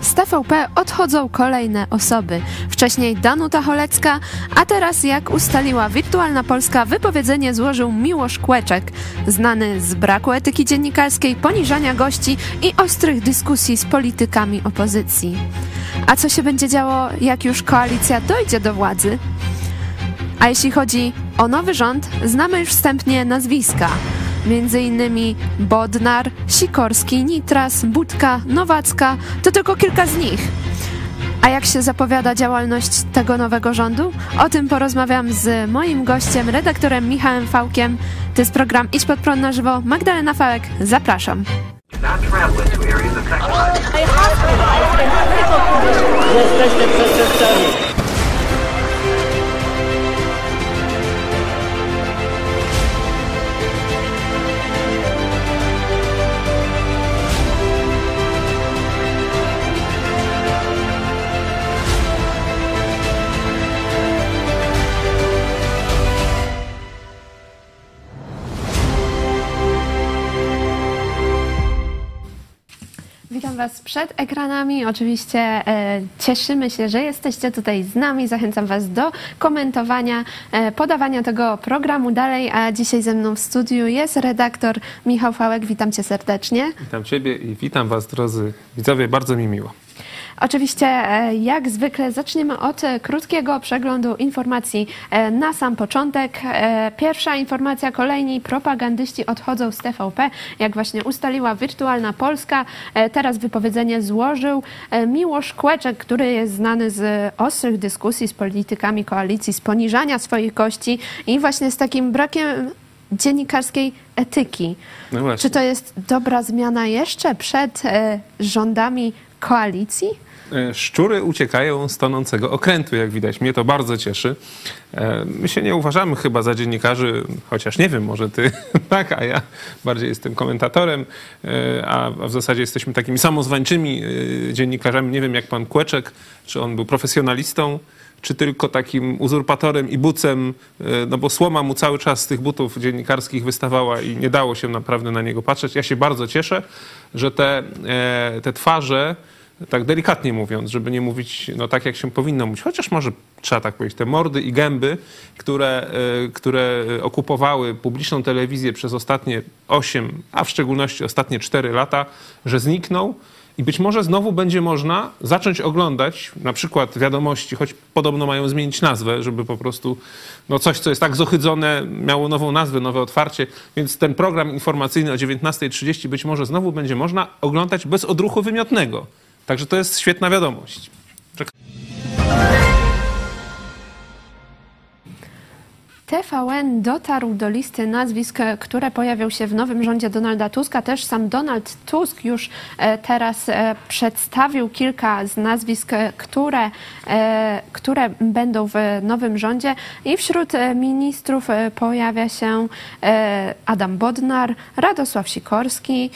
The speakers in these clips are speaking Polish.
Z TVP odchodzą kolejne osoby. Wcześniej Danuta Cholecka, a teraz, jak ustaliła Wirtualna Polska, wypowiedzenie złożył Miłosz Kłeczek, znany z braku etyki dziennikarskiej, poniżania gości i ostrych dyskusji z politykami opozycji. A co się będzie działo, jak już koalicja dojdzie do władzy? A jeśli chodzi o nowy rząd, znamy już wstępnie nazwiska. Innymi Bodnar, Sikorski, Nitras, Budka, Nowacka to tylko kilka z nich. A jak się zapowiada działalność tego nowego rządu? O tym porozmawiam z moim gościem, redaktorem Michałem Fałkiem. To jest program Idź pod prąd na żywo. Magdalena Fałek, zapraszam. Przestępcami. Was przed ekranami. Oczywiście e, cieszymy się, że jesteście tutaj z nami. Zachęcam Was do komentowania, e, podawania tego programu dalej. A dzisiaj ze mną w studiu jest redaktor Michał Fałek. Witam Cię serdecznie. Witam Ciebie i witam Was, drodzy widzowie. Bardzo mi miło. Oczywiście, e, jak zwykle, zaczniemy od e, krótkiego przeglądu informacji e, na sam początek. Pierwsza informacja, kolejni propagandyści odchodzą z TVP, jak właśnie ustaliła Wirtualna Polska. Teraz wypowiedzenie złożył Miłosz Kłeczek, który jest znany z ostrych dyskusji z politykami koalicji, z poniżania swoich gości i właśnie z takim brakiem dziennikarskiej etyki. No. Czy to jest dobra zmiana jeszcze przed rządami koalicji? E, Szczury uciekają z tonącego okrętu, jak widać. Mnie to bardzo cieszy. E, My się nie uważamy chyba za dziennikarzy, chociaż nie wiem, może ty tak, a ja bardziej jestem komentatorem, e, a w zasadzie jesteśmy takimi samozwańczymi dziennikarzami. Nie wiem, jak pan Kłeczek, czy on był profesjonalistą, czy tylko takim uzurpatorem i bucem, no bo słoma mu cały czas z tych butów dziennikarskich wystawała i nie dało się naprawdę na niego patrzeć. Ja się bardzo cieszę, że te, te twarze, tak delikatnie mówiąc, żeby nie mówić no, tak, jak się powinno mówić, chociaż może trzeba tak powiedzieć, te mordy i gęby, które, e, które okupowały publiczną telewizję przez ostatnie 8, a w szczególności ostatnie 4 lata, że znikną i być może znowu będzie można zacząć oglądać na przykład wiadomości, choć podobno mają zmienić nazwę, żeby po prostu no coś, co jest tak zohydzone, miało nową nazwę, nowe otwarcie. Więc ten program informacyjny o 19.30 być może znowu będzie można oglądać bez odruchu wymiotnego. Także to jest świetna wiadomość. Czek- TVN dotarł do listy nazwisk, e, które pojawią się w nowym rządzie Donalda Tuska. Też sam Donald Tusk już e, teraz e, przedstawił kilka z nazwisk, które, które będą w nowym rządzie. I wśród ministrów pojawia się Adam Bodnar, Radosław Sikorski,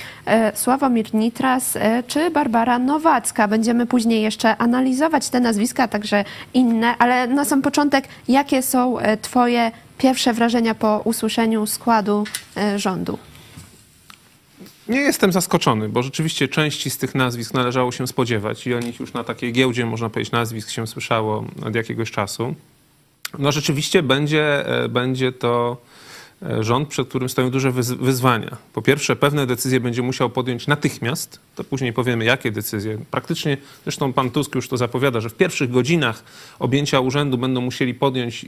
Sławomir Nitras czy Barbara Nowacka. Będziemy później jeszcze analizować te nazwiska, także inne, ale na sam początek, jakie są Twoje pierwsze wrażenia po usłyszeniu składu e, rządu? Nie jestem zaskoczony, bo rzeczywiście części z tych nazwisk należało się spodziewać i o nich już na takiej giełdzie, można powiedzieć, nazwisk się słyszało od jakiegoś czasu. No rzeczywiście będzie, e, będzie to rząd, przed którym stoją duże wyz- wyzwania. Po pierwsze, pewne decyzje będzie musiał podjąć natychmiast, to później powiemy, jakie decyzje. Praktycznie, zresztą pan Tusk już to zapowiada, że w pierwszych godzinach objęcia urzędu będą musieli podjąć,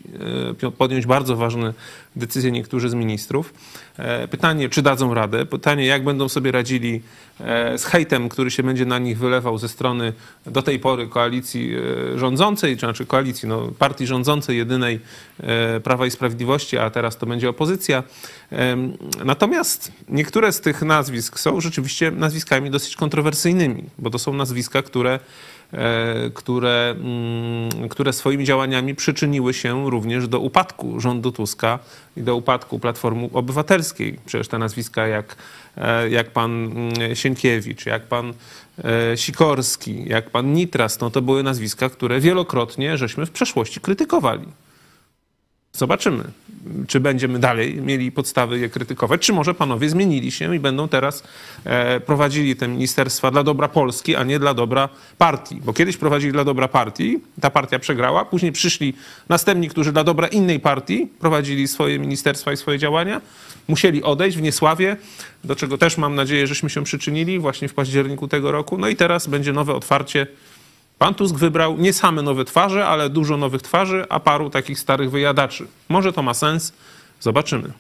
e, podjąć bardzo ważne decyzje niektórzy z ministrów. E, Pytanie, czy dadzą radę? Pytanie, jak będą sobie radzili e, z hejtem, który się będzie na nich wylewał ze strony do tej pory koalicji e, rządzącej, czy znaczy koalicji, no, partii rządzącej jedynej e, Prawa i Sprawiedliwości, a teraz to będzie opozycja. Natomiast niektóre z tych nazwisk są rzeczywiście nazwiskami dosyć kontrowersyjnymi, bo to są nazwiska, które e, które, mm, które swoimi działaniami przyczyniły się również do upadku rządu Tuska i do upadku Platformy Obywatelskiej. Przecież te nazwiska jak, e, jak pan mm, Sienkiewicz, jak pan e, Sikorski, jak pan Nitras, no to były nazwiska, które wielokrotnie żeśmy w przeszłości krytykowali. Zobaczymy, czy będziemy dalej mieli podstawy je krytykować, czy może panowie zmienili się i będą teraz e, prowadzili te ministerstwa dla dobra Polski, a nie dla dobra partii. Bo kiedyś prowadzili dla dobra partii, ta partia przegrała, później przyszli następni, którzy dla dobra innej partii prowadzili swoje ministerstwa i swoje działania, musieli odejść w niesławie, do czego też mam nadzieję, żeśmy się przyczynili właśnie w październiku tego roku. No i teraz będzie nowe otwarcie Pan Tusk wybrał nie same nowe twarze, ale dużo nowych twarzy, a paru takich starych wyjadaczy. Może to ma sens? Zobaczymy.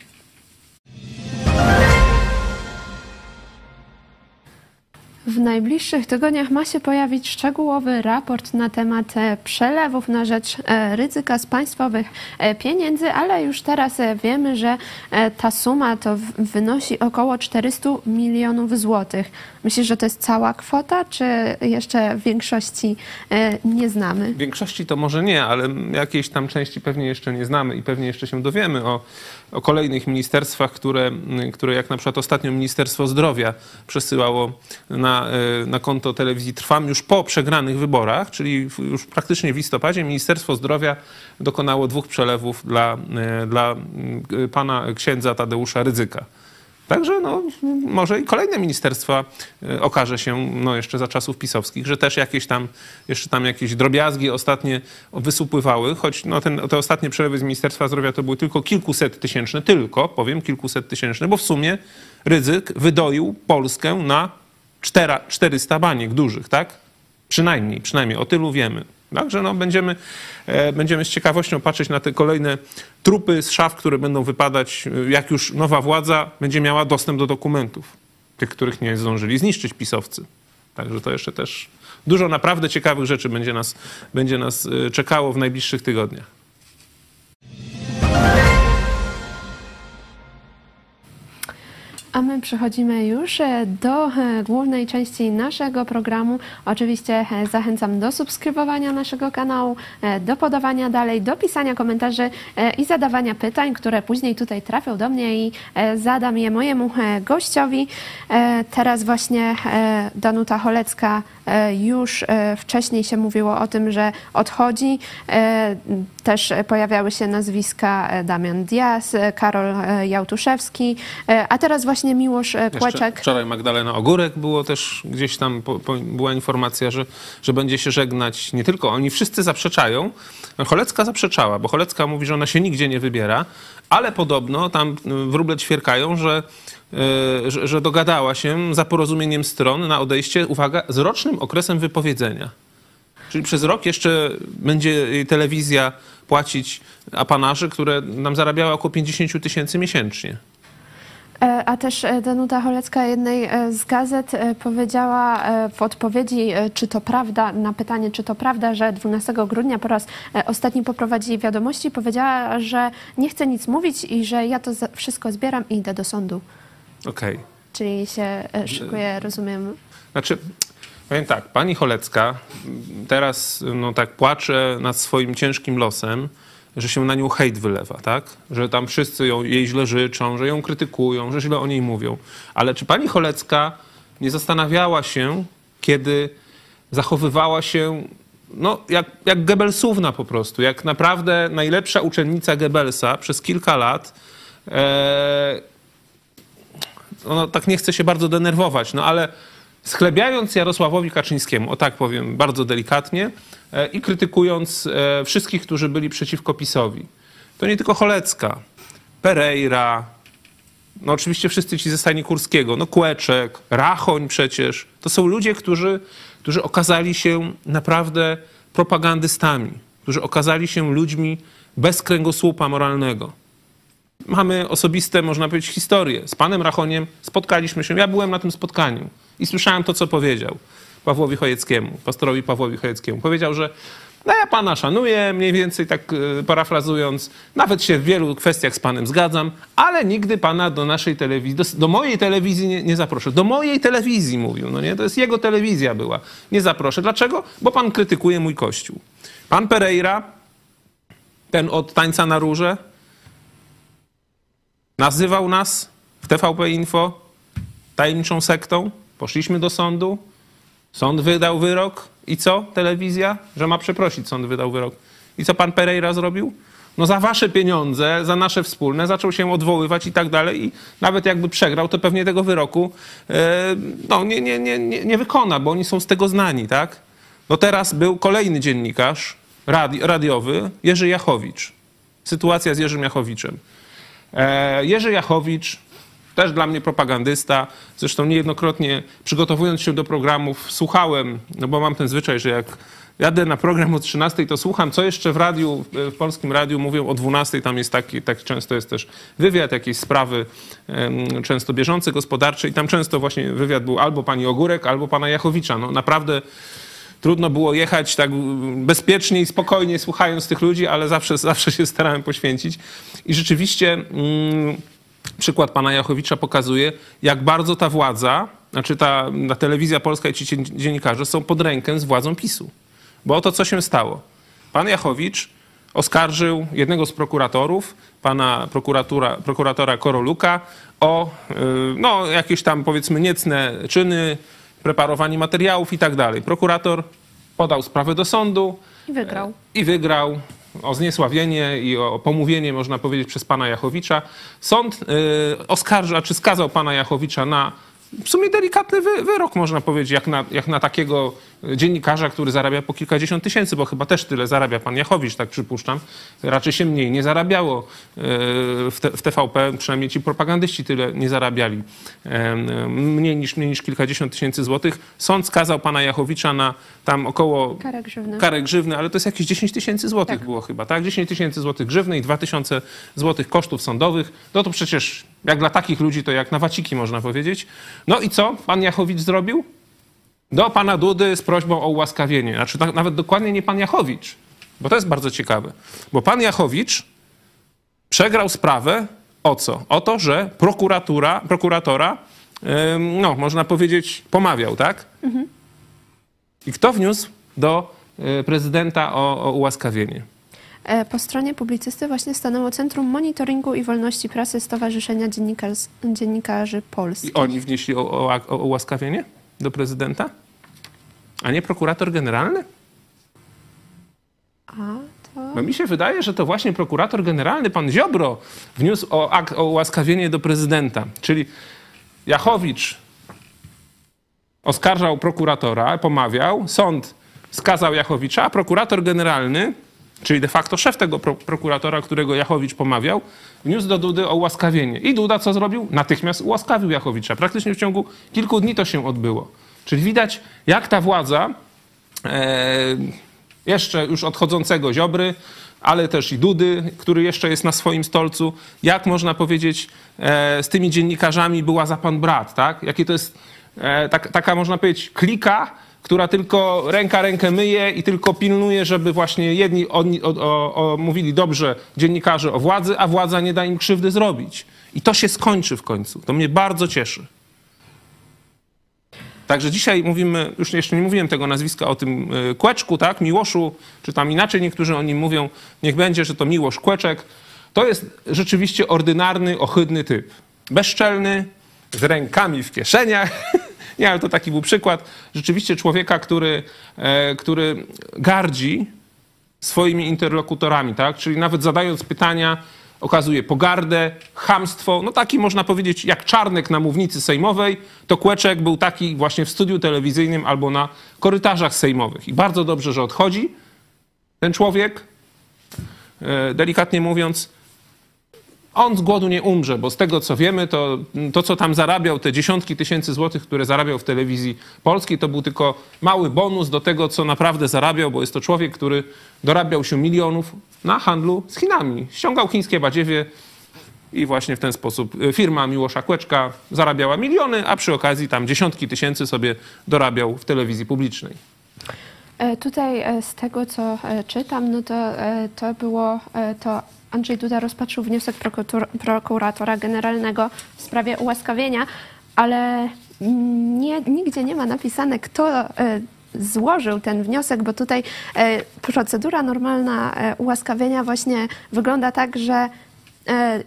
W najbliższych tygodniach ma się pojawić szczegółowy raport na temat e, przelewów na rzecz e, ryzyka z państwowych e, pieniędzy, ale już teraz wiemy, że ta suma to wynosi około 400 milionów złotych. Myślisz, że to jest cała kwota, czy jeszcze większości nie znamy? Większości to może nie, ale jakiejś tam części pewnie jeszcze nie znamy i pewnie jeszcze się dowiemy o, o kolejnych ministerstwach, które, które jak na przykład ostatnio Ministerstwo Zdrowia przesyłało na E, na, konto telewizji Trwam już po przegranych wyborach, czyli już praktycznie w listopadzie Ministerstwo Zdrowia dokonało dwóch przelewów dla, e, dla pana księdza Tadeusza Rydzyka. Także no, może i kolejne ministerstwa e, okaże się no, jeszcze za czasów pisowskich, że też jakieś tam, jeszcze tam jakieś drobiazgi ostatnie wysupływały, choć no, ten, te ostatnie przelewy z Ministerstwa Zdrowia to były tylko kilkuset tysięczne, tylko, powiem, kilkuset tysięczne, bo w sumie Rydzyk wydoił Polskę na 400 baniek dużych, tak? Przynajmniej, przynajmniej o tylu wiemy. Także no, będziemy, e, będziemy z ciekawością patrzeć na te kolejne trupy z szaf, które będą wypadać, e, jak już nowa władza będzie miała dostęp do dokumentów, tych, których nie zdążyli zniszczyć pisowcy. Także to jeszcze też dużo naprawdę ciekawych rzeczy będzie nas, będzie nas e, czekało w najbliższych tygodniach. A my przechodzimy już e, do e, głównej części naszego programu. Oczywiście e, zachęcam do subskrybowania naszego kanału, do podawania dalej, do pisania komentarzy i zadawania pytań, które później tutaj trafią do mnie i zadam je mojemu gościowi. Teraz właśnie Danuta Cholecka już wcześniej się mówiło o tym, że odchodzi. Też pojawiały się nazwiska Damian Diaz, Karol Jałtuszewski, a teraz właśnie właśnie Miłosz. Jeszcze wczoraj Magdalena Ogórek było też gdzieś tam, po, po, była informacja, że, że będzie się żegnać. Nie tylko oni wszyscy zaprzeczają. Cholecka zaprzeczała, bo Cholecka mówi, że ona się nigdzie nie wybiera, ale podobno tam wróble ćwierkają, że e, że, że, dogadała się za porozumieniem stron na odejście, uwaga, z rocznym okresem wypowiedzenia. Czyli przez rok jeszcze będzie telewizja płacić apanarzy, które nam zarabiały około 50 tysięcy miesięcznie. E, a też e, Danuta Cholecka jednej e, z gazet powiedziała w odpowiedzi, czy to prawda, na pytanie, czy to prawda, że 12 grudnia po raz ostatni poprowadzi wiadomości, powiedziała, że nie chce nic mówić i że ja to wszystko zbieram i idę do sądu. Okej. Okay. Czyli się szykuje, rozumiem. Znaczy, powiem tak, pani Cholecka teraz no, tak płacze nad swoim ciężkim losem że się na nią hejt wylewa, tak? Że tam wszyscy ją, jej źle życzą, że ją krytykują, że źle o niej mówią. Ale czy pani Cholecka nie zastanawiała się, kiedy zachowywała się no, jak, jak Goebbelsówna po prostu, jak naprawdę najlepsza uczennica Goebbelsa przez kilka lat. E, no, tak nie chce się bardzo denerwować, no ale schlebiając Jarosławowi Kaczyńskiemu, o tak powiem bardzo delikatnie, e, i krytykując e, wszystkich, którzy byli przeciwko PiSowi. To nie tylko Cholecka, Pereira, no oczywiście wszyscy ci ze stajni Kurskiego, no Kłeczek, Rachoń przecież. To są ludzie, którzy, którzy okazali się naprawdę propagandystami, którzy okazali się ludźmi bez kręgosłupa moralnego. Mamy osobiste, można powiedzieć, historie. Z panem Rachoniem spotkaliśmy się, ja byłem na tym spotkaniu. I słyszałem to, co powiedział Pawłowi Chojeckiemu, pastorowi Pawłowi Chojeckiemu. Powiedział, że no ja pana szanuję, mniej więcej tak e, parafrazując, nawet się w wielu kwestiach z panem zgadzam, ale nigdy pana do naszej telewizji, do, do mojej telewizji nie, nie, zaproszę. Do mojej telewizji mówił, no nie? To jest jego telewizja była. Nie zaproszę. Dlaczego? Bo pan krytykuje mój kościół. Pan Pereira, ten od tańca na róże, nazywał nas w TVP Info tajemniczą sektą. Poszliśmy do sądu, sąd wydał wyrok i co? Telewizja, że ma przeprosić, sąd wydał wyrok. I co pan Pereira zrobił? no za wasze pieniądze, za nasze wspólne, zaczął się odwoływać i tak dalej i nawet jakby przegrał, to pewnie tego wyroku e, no, nie, nie, nie, nie, wykona, bo oni są z tego znani, tak? No teraz był kolejny dziennikarz radi, radiowy, Jerzy Jachowicz. Sytuacja z Jerzym Jachowiczem. E, Jerzy Jachowicz, też dla mnie propagandysta, zresztą niejednokrotnie przygotowując się do programów słuchałem, no bo mam ten zwyczaj, że jak jadę na program o 13, to słucham, co jeszcze w radiu, w polskim radiu mówią o 12, tam jest taki, tak często jest też wywiad, jakieś sprawy często bieżące, gospodarcze i tam często właśnie wywiad był albo pani Ogórek, albo pana Jachowicza. No naprawdę trudno było jechać tak bezpiecznie i spokojnie słuchając tych ludzi, ale zawsze, zawsze się starałem poświęcić. I rzeczywiście mm, przykład pana Jachowicza pokazuje, jak bardzo ta władza, znaczy ta, ta telewizja polska i ci dzien- dziennikarze są pod rękę z władzą PiSu. Bo oto co się stało. Pan Jachowicz oskarżył jednego z prokuratorów, pana prokuratura, prokuratora Koroluka, o y, no, jakieś tam powiedzmy niecne czyny, preparowanie materiałów i tak dalej. Prokurator podał sprawę do sądu I wygrał. i wygrał o zniesławienie i o pomówienie, można powiedzieć, przez pana Jachowicza. Sąd y, oskarża, czy skazał pana Jachowicza na w sumie delikatny wy, wyrok, można powiedzieć, jak na, jak na takiego dziennikarza, który zarabia po kilkadziesiąt tysięcy, bo chyba też tyle zarabia pan Jachowicz, tak przypuszczam. Raczej się mniej nie zarabiało y, w, TVP, przynajmniej ci propagandyści tyle nie zarabiali. Mniej niż, mniej niż kilkadziesiąt tysięcy złotych. Sąd skazał pana Jachowicza na tam około Karę grzywny. karę grzywny, ale to jest jakieś 10 tysięcy złotych Tak. było chyba, tak? 10 tysięcy złotych grzywny i 2 tysiące złotych kosztów sądowych. No to przecież jak dla takich ludzi to jak na waciki można powiedzieć. No i co pan Jachowicz zrobił? Do pana Dudy z prośbą o ułaskawienie. Znaczy nawet dokładnie nie pan Jachowicz, bo to jest bardzo ciekawe. Bo pan Jachowicz przegrał sprawę o co? O to, że prokuratura, prokuratora, no można powiedzieć, pomawiał, tak? I kto wniósł do y, prezydenta o, o ułaskawienie? E, Po stronie publicysty właśnie stanęło Centrum Monitoringu i Wolności Prasy Stowarzyszenia Dziennikarzy, Dziennikarzy Polskich. I oni wnieśli o, o, o ułaskawienie do prezydenta? A nie prokurator generalny? A to... Bo mi się wydaje, że to właśnie prokurator generalny, pan Ziobro, wniósł o, akt, o ułaskawienie do prezydenta. Czyli Jachowicz oskarżał prokuratora, pomawiał, sąd skazał Jachowicza, a prokurator generalny, czyli de facto szef tego pro, prokuratora, którego Jachowicz pomawiał, wniósł do Dudy o ułaskawienie. I Duda co zrobił? Natychmiast ułaskawił Jachowicza. Praktycznie w ciągu kilku dni to się odbyło. Czyli widać, jak ta władza e, jeszcze już odchodzącego Ziobry, ale też i Dudy, który jeszcze jest na swoim stolcu. Jak można powiedzieć, e, z tymi dziennikarzami była za pan brat, tak? Jakie to jest e, tak, taka, można powiedzieć, klika, która tylko ręka rękę myje i tylko pilnuje, żeby właśnie jedni o, o, o, mówili dobrze dziennikarze o władzy, a władza nie da im krzywdy zrobić. I to się skończy w końcu. To mnie bardzo cieszy. Także dzisiaj mówimy, już jeszcze nie mówiłem tego nazwiska, o tym y, Kłeczku, tak, Miłoszu, czy tam inaczej niektórzy o nim mówią, niech będzie, że to Miłosz Kłeczek. To jest rzeczywiście ordynarny, ohydny typ. Bezczelny, z rękami w kieszeniach. nie, ale to taki był przykład. Rzeczywiście człowieka, który, e, który gardzi swoimi interlokutorami, tak? Czyli nawet zadając pytania, okazuje pogardę, chamstwo. No taki można powiedzieć, jak Czarnek na mównicy sejmowej, to Kłeczek był taki właśnie w studiu telewizyjnym albo na korytarzach sejmowych. I bardzo dobrze, że odchodzi ten człowiek, e, delikatnie mówiąc. On z głodu nie umrze, bo z tego co wiemy, to, to co tam zarabiał, te dziesiątki tysięcy złotych, które zarabiał w telewizji polskiej, to był tylko mały bonus do tego, co naprawdę zarabiał, bo jest to człowiek, który dorabiał się milionów na handlu z Chinami. Ściągał chińskie badziewie i właśnie w ten sposób y, firma Miłosza Kłeczka zarabiała miliony, a przy okazji tam dziesiątki tysięcy sobie dorabiał w telewizji publicznej. E, Tutaj e, z tego, co e, czytam, no to, e, to było, e, to Andrzej Duda rozpatrzył wniosek prokurator, prokuratora generalnego w sprawie ułaskawienia, ale nie, nigdzie nie ma napisane, kto e, złożył ten wniosek, bo tutaj e, procedura normalna e, ułaskawienia właśnie wygląda tak, że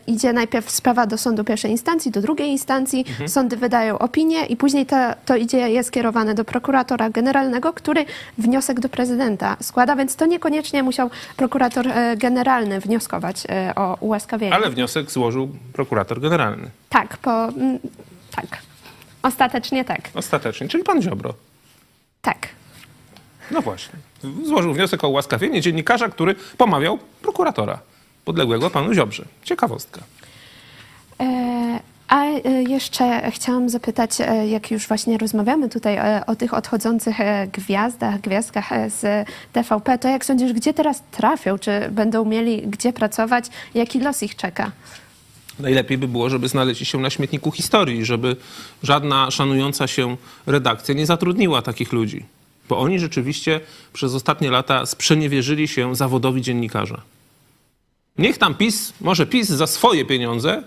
idzie najpierw sprawa do sądu pierwszej instancji, do drugiej instancji, sądy wydają opinię i później to, to idzie, jest kierowane do prokuratora generalnego, który wniosek do prezydenta składa, więc to niekoniecznie musiał prokurator e, generalny wnioskować e, o ułaskawienie. Ale wniosek złożył prokurator generalny. Tak, po, mm, tak. Ostatecznie tak. Ostatecznie, czyli pan Ziobro. Tak. No właśnie. Złożył wniosek o ułaskawienie dziennikarza, który pomawiał prokuratora podległego panu Ziobrze. Ciekawostka. E, A e, jeszcze chciałam zapytać, e, jak już właśnie rozmawiamy tutaj o tych odchodzących gwiazdach, gwiazdkach z TVP, to jak sądzisz, gdzie teraz trafią? Czy będą mieli gdzie pracować? Jaki los ich czeka? Najlepiej by było, żeby znaleźli się na śmietniku historii, żeby żadna szanująca się redakcja nie zatrudniła takich ludzi. Bo oni rzeczywiście przez ostatnie lata sprzeniewierzyli się zawodowi dziennikarza. Niech tam PiS, może PiS za swoje pieniądze,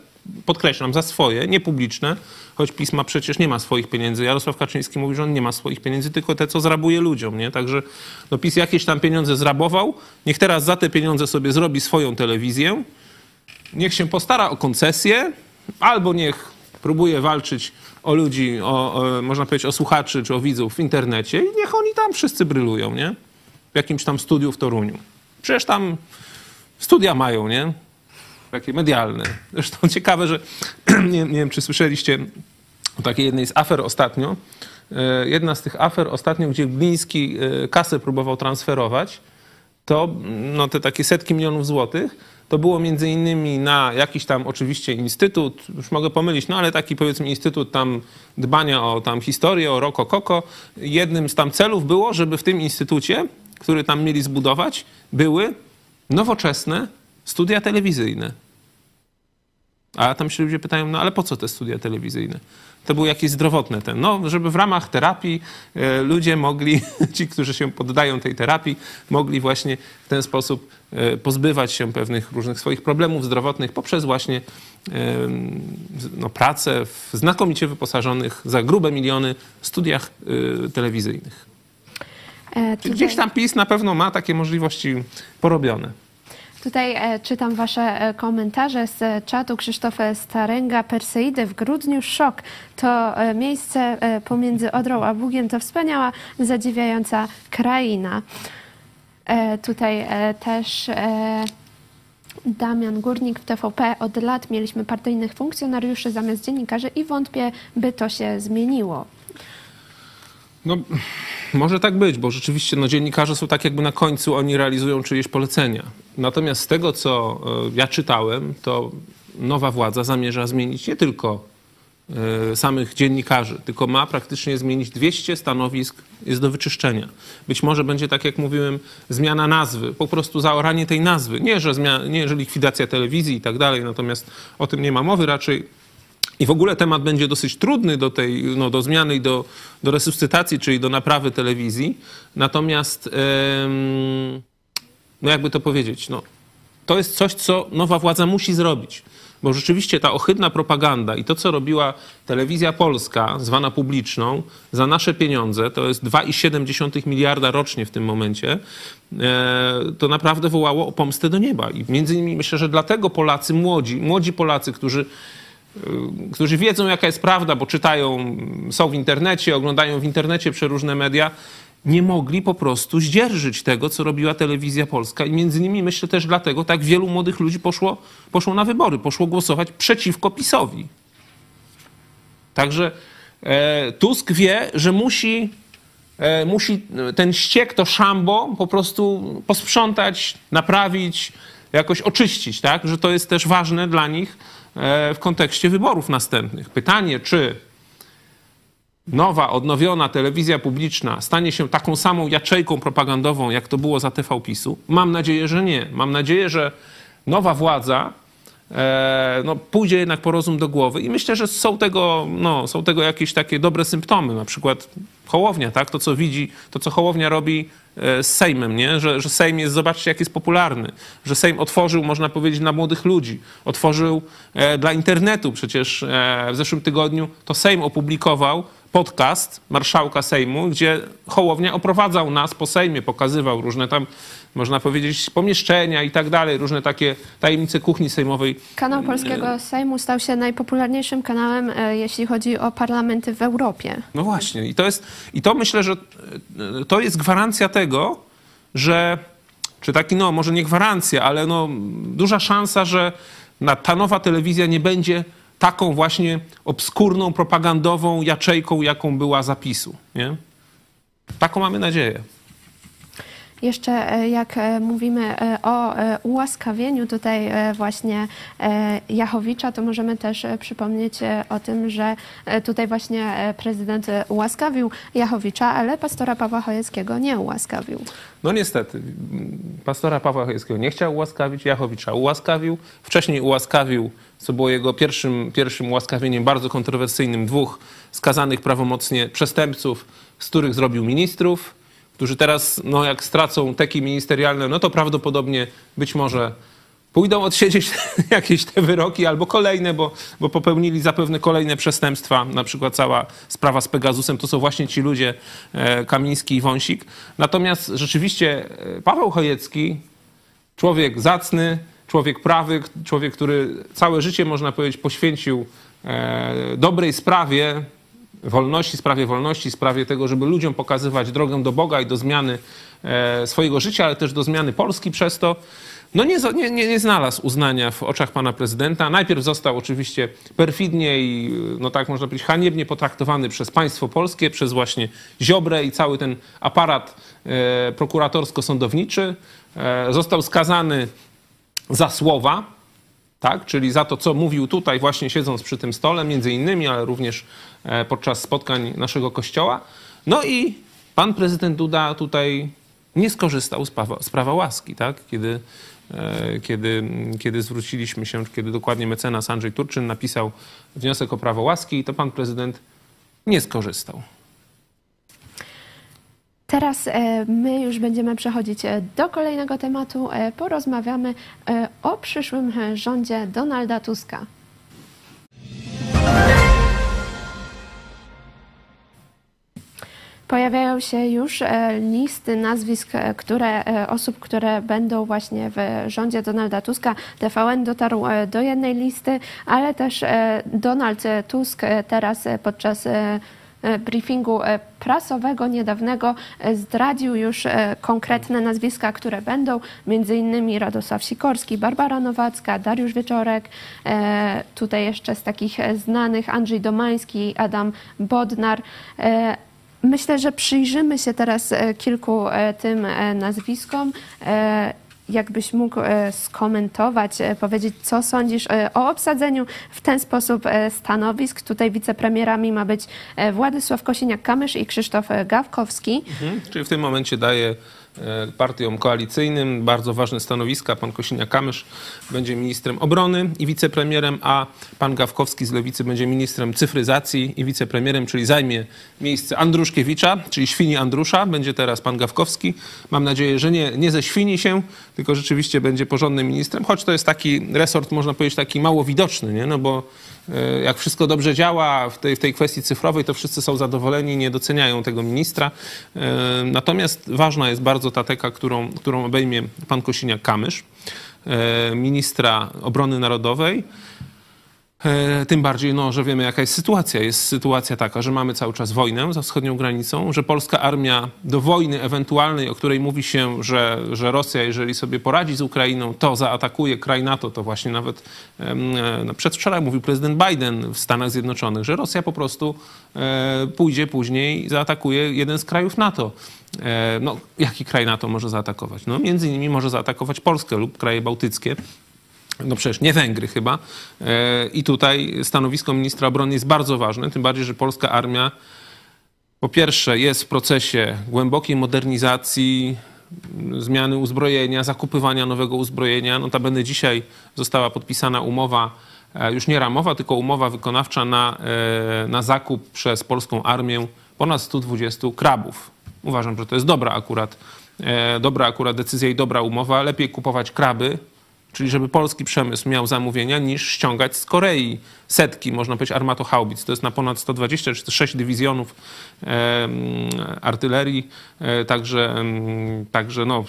podkreślam, za swoje, nie publiczne, choć PiS ma przecież nie ma swoich pieniędzy. Jarosław Kaczyński mówi, że on nie ma swoich pieniędzy, tylko te, co zrabuje ludziom, nie? Także no, PiS jakieś tam pieniądze zrabował, niech teraz za te pieniądze sobie zrobi swoją telewizję, niech się postara o koncesję, albo niech próbuje walczyć o ludzi, o, o, można powiedzieć o słuchaczy czy o widzów w internecie i niech oni tam wszyscy brylują, nie? W jakimś tam studiu w Toruniu. Przecież tam studia mają, nie? Takie medialne. Zresztą ciekawe, że nie, nie wiem, czy słyszeliście o takiej jednej z afer ostatnio. E, Jedna z tych afer ostatnio, gdzie Gliński e, kasę próbował transferować, to no, te takie setki milionów złotych, to było między innymi na jakiś tam oczywiście instytut, już mogę pomylić, no ale taki powiedzmy instytut tam dbania o tam historię, o rokokoko. Jednym z tam celów było, żeby w tym instytucie, który tam mieli zbudować, były nowoczesne studia telewizyjne. A tam się ludzie pytają, no ale po co te studia telewizyjne? To były jakieś zdrowotne ten. No, żeby w ramach terapii e, ludzie mogli, ci, którzy się poddają tej terapii, mogli właśnie w ten sposób e, pozbywać się pewnych różnych swoich problemów zdrowotnych poprzez właśnie no, pracę w znakomicie wyposażonych za grube miliony studiach e, telewizyjnych. E, gdzieś tam PiS na pewno ma takie możliwości porobione. Tutaj e, czytam wasze e, komentarze z e, czatu. Krzysztof Staręga, Perseidy w grudniu szok. To miejsce pomiędzy Odrą a Bugiem to wspaniała, zadziwiająca kraina. Tutaj też Damian Górnik w TVP. Od lat mieliśmy partyjnych funkcjonariuszy zamiast dziennikarzy i wątpię, by to się zmieniło. No, może tak być, bo rzeczywiście no, dziennikarze są tak jakby na końcu, oni realizują czyjeś polecenia. Natomiast z tego, co e, ja czytałem, to nowa władza zamierza zmienić nie tylko e, samych dziennikarzy, tylko ma praktycznie zmienić 200 stanowisk, jest do wyczyszczenia. Być może będzie, tak jak mówiłem, zmiana nazwy, po prostu zaoranie tej nazwy. Nie, że, zmia- nie, że likwidacja telewizji i tak dalej, natomiast o tym nie ma mowy, raczej i w ogóle temat będzie dosyć trudny do tej, no, do zmiany i do, do resuscytacji, czyli do naprawy telewizji. Natomiast, em, no jakby to powiedzieć, no, to jest coś, co nowa władza musi zrobić. Bo rzeczywiście ta ohydna propaganda i to, co robiła telewizja polska, zwana publiczną, za nasze pieniądze, to jest 2,7 miliarda rocznie w tym momencie, e, to naprawdę wołało o pomstę do nieba. I między innymi myślę, że dlatego Polacy młodzi, młodzi Polacy, którzy którzy wiedzą, jaka jest prawda, bo czytają, są w internecie, oglądają w internecie przeróżne media, nie mogli po prostu zdzierżyć tego, co robiła telewizja polska. I między innymi myślę też dlatego tak wielu młodych ludzi poszło, poszło na wybory, poszło głosować przeciwko PiSowi. Także e, Tusk wie, że musi, e, musi ten ściek, to szambo po prostu posprzątać, naprawić, jakoś oczyścić, tak? Że to jest też ważne dla nich e, w kontekście wyborów następnych. Pytanie, czy nowa, odnowiona telewizja publiczna stanie się taką samą jaczejką propagandową, jak to było za TV PiSu? Mam nadzieję, że nie. Mam nadzieję, że nowa władza e, no, pójdzie jednak po rozum do głowy i myślę, że są tego, no, są tego jakieś takie dobre symptomy, na przykład Hołownia, tak? To, co widzi, to, co Hołownia robi e, z Sejmem, nie? Że, że Sejm jest, zobaczcie, jak jest popularny. Że Sejm otworzył, można powiedzieć, dla młodych ludzi. Otworzył e, dla internetu. Przecież w zeszłym tygodniu to Sejm opublikował podcast marszałka Sejmu, gdzie Hołownia oprowadzał nas po Sejmie, pokazywał różne tam, można powiedzieć, pomieszczenia i tak dalej, różne takie tajemnice kuchni sejmowej. Kanał Polskiego Sejmu stał się najpopularniejszym kanałem, e, jeśli chodzi o parlamenty w Europie. No właśnie. I to, jest, I to myślę, że e, to jest gwarancja tego, że, czy taki, no może nie gwarancja, ale no duża szansa, że ta nowa telewizja nie będzie taką właśnie obskurną, propagandową jaczejką, jaką była zapisu. Nie? Taką mamy nadzieję. Jeszcze e, jak e, mówimy e, o ułaskawieniu tutaj właśnie Jachowicza, to możemy też przypomnieć o tym, że tutaj właśnie prezydent ułaskawił Jachowicza, ale pastora Pawła Chojeckiego nie ułaskawił. No niestety, pastora Pawła Chojeckiego nie chciał ułaskawić, Jachowicza ułaskawił. Wcześniej ułaskawił, co było jego pierwszym, pierwszym ułaskawieniem bardzo kontrowersyjnym, dwóch skazanych prawomocnie przestępców, z których zrobił ministrów którzy teraz, no jak stracą teki ministerialne, no to prawdopodobnie być może pójdą odsiedzieć jakieś te wyroki albo kolejne, bo, bo popełnili zapewne kolejne przestępstwa, na przykład cała sprawa z Pegasusem, to są właśnie ci ludzie, e, Kamiński i Wąsik. Natomiast rzeczywiście e, Paweł Chojecki, człowiek zacny, człowiek prawy, człowiek, który całe życie, można powiedzieć, poświęcił e, dobrej sprawie, wolności, sprawie wolności, sprawie tego, żeby ludziom pokazywać drogę do Boga i do zmiany e, swojego życia, ale też do zmiany Polski przez to, no nie, nie, nie, znalazł uznania w oczach pana prezydenta. Najpierw został oczywiście perfidnie i, no tak można powiedzieć, haniebnie potraktowany przez państwo polskie, przez właśnie Ziobrę i cały ten aparat e, prokuratorsko-sądowniczy. E, został skazany za słowa, tak? czyli za to, co mówił tutaj właśnie siedząc przy tym stole, między innymi, ale również e, podczas spotkań naszego kościoła. No i pan prezydent Duda tutaj nie skorzystał z prawa, z prawa łaski, tak? kiedy, e, kiedy, kiedy zwróciliśmy się, kiedy dokładnie mecenas Andrzej Turczyn napisał wniosek o prawo łaski, to pan prezydent nie skorzystał. Teraz e, my już będziemy przechodzić e, do kolejnego tematu. E, porozmawiamy o przyszłym rządzie Donalda Tuska. Pojawiają się już listy nazwisk które, osób, które będą właśnie w rządzie Donalda Tuska. TVN dotarł do jednej listy, ale też Donald Tusk teraz podczas E, briefingu e, prasowego niedawnego e, zdradził już konkretne nazwiska, które będą, między innymi Radosław Sikorski, Barbara Nowacka, Dariusz Wieczorek, tutaj jeszcze z takich znanych Andrzej Domański, Adam Bodnar. Myślę, że przyjrzymy się teraz kilku tym nazwiskom jakbyś mógł e, skomentować, e, powiedzieć, co sądzisz e, o obsadzeniu w ten sposób stanowisk. Tutaj wicepremierami ma być Władysław Kosiniak-Kamysz i Krzysztof Gawkowski. Mhm, czyli w tym momencie daje E, partiom koalicyjnym. Bardzo ważne stanowiska. Pan Kosiniak-Kamysz będzie ministrem obrony i wicepremierem, a pan Gawkowski z Lewicy będzie ministrem cyfryzacji i wicepremierem, czyli zajmie miejsce Andruszkiewicza, czyli świni Andrusza. Będzie teraz pan Gawkowski. Mam nadzieję, że nie, nie ze świni się, tylko rzeczywiście będzie porządnym ministrem, choć to jest taki resort, można powiedzieć, taki mało widoczny, nie? no bo E, jak wszystko dobrze działa w tej, w tej kwestii cyfrowej, to wszyscy są zadowoleni, nie doceniają tego ministra. E, natomiast ważna jest bardzo ta teka, którą, którą obejmie pan Kosiniak-Kamysz, e, ministra obrony narodowej. E, tym bardziej, no, że wiemy, jaka jest sytuacja. Jest sytuacja taka, że mamy cały czas wojnę za wschodnią granicą, że polska armia do wojny ewentualnej, o której mówi się, że, że Rosja, jeżeli sobie poradzi z Ukrainą, to zaatakuje kraj NATO, to właśnie nawet e, no, przedwczoraj mówił prezydent Biden w Stanach Zjednoczonych, że Rosja po prostu e, pójdzie później i zaatakuje jeden z krajów NATO. No, jaki kraj NATO może zaatakować? No, między innymi może zaatakować Polskę lub kraje bałtyckie no przecież nie Węgry chyba. E, I tutaj stanowisko ministra obrony jest bardzo ważne, tym bardziej, że polska armia po pierwsze jest w procesie głębokiej modernizacji, zmiany uzbrojenia, zakupywania nowego uzbrojenia. Notabene dzisiaj została podpisana umowa, e, już nie ramowa, tylko umowa wykonawcza na, e, na zakup przez polską armię ponad 120 krabów. Uważam, że to jest dobra akurat, dobra akurat decyzja i dobra umowa. Lepiej kupować kraby czyli żeby polski przemysł miał zamówienia, niż ściągać z Korei setki, można powiedzieć, armatohaubic. To jest na ponad 120 czy 6 dywizjonów artylerii, e, także, także no,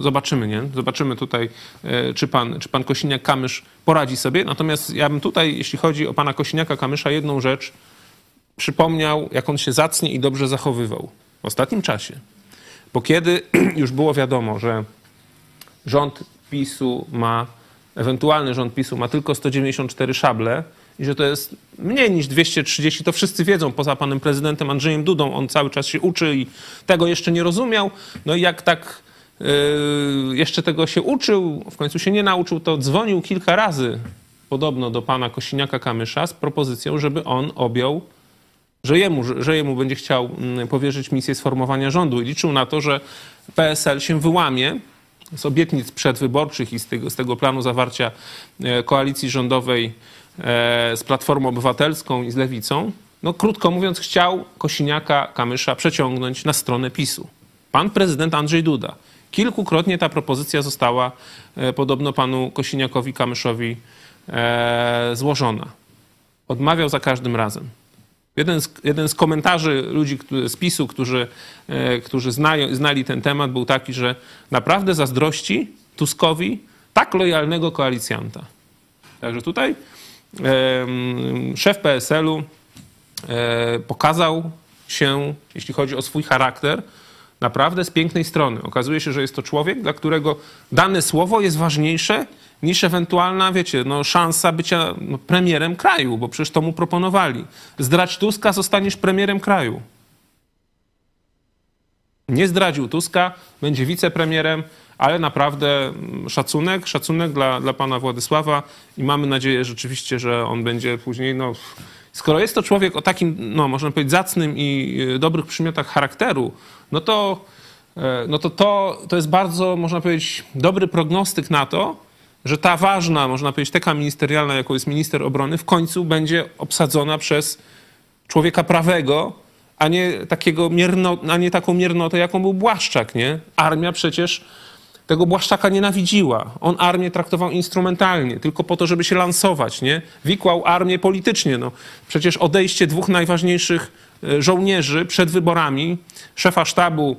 zobaczymy, nie? Zobaczymy tutaj, e, czy pan, czy pan Kosiniak-Kamysz poradzi sobie. Natomiast ja bym tutaj, jeśli chodzi o pana Kosiniaka-Kamysza, jedną rzecz przypomniał, jak on się zacnie i dobrze zachowywał w ostatnim czasie. Bo kiedy już było wiadomo, że rząd PiSu ma, ewentualny rząd PiSu ma tylko 194 szable i że to jest mniej niż 230, to wszyscy wiedzą, poza panem prezydentem Andrzejem Dudą, on cały czas się uczy i tego jeszcze nie rozumiał. No i jak tak yy, jeszcze tego się uczył, w końcu się nie nauczył, to dzwonił kilka razy podobno do pana Kosiniaka-Kamysza z propozycją, żeby on objął że jemu, że jemu będzie chciał mm, powierzyć misję sformowania rządu i liczył na to, że PSL się wyłamie z obietnic przedwyborczych i z tego, z tego planu zawarcia e, koalicji rządowej e, z Platformą Obywatelską i z Lewicą, no krótko mówiąc chciał Kosiniaka Kamysza przeciągnąć na stronę PiSu. Pan prezydent Andrzej Duda. Kilkukrotnie ta propozycja została e, podobno panu Kosiniakowi Kamyszowi złożona. Odmawiał za każdym razem. Jeden z, jeden z komentarzy ludzi z PiSu, którzy, e, którzy znają, znali ten temat, był taki, że naprawdę zazdrości Tuskowi tak lojalnego koalicjanta. Także tutaj szef PSL-u e, pokazał się, jeśli chodzi o swój charakter, naprawdę z pięknej strony. Okazuje się, że jest to człowiek, dla którego dane słowo jest ważniejsze niż ewentualna, wiecie, no, szansa bycia no, premierem kraju, bo przecież to mu proponowali. Zdrać Tuska, zostaniesz premierem kraju. Nie zdradził Tuska, będzie wicepremierem, ale naprawdę mm, szacunek, szacunek dla, dla pana Władysława i mamy nadzieję rzeczywiście, że on będzie później, no, skoro jest to człowiek o takim, no, można powiedzieć, zacnym i y, dobrych przymiotach charakteru, no to, e, no to, to, to jest bardzo, można powiedzieć, dobry prognostyk na to, że ta ważna, można powiedzieć, teka ministerialna, jaką jest minister obrony, w końcu będzie obsadzona przez człowieka prawego, a nie, takiego mierno, a nie taką miernotę, jaką był Błaszczak, nie? Armia przecież tego Błaszczaka nienawidziła. On armię traktował instrumentalnie, tylko po to, żeby się lansować, nie? Wikłał armię politycznie, no. Przecież odejście dwóch najważniejszych e, żołnierzy przed wyborami, szefa sztabu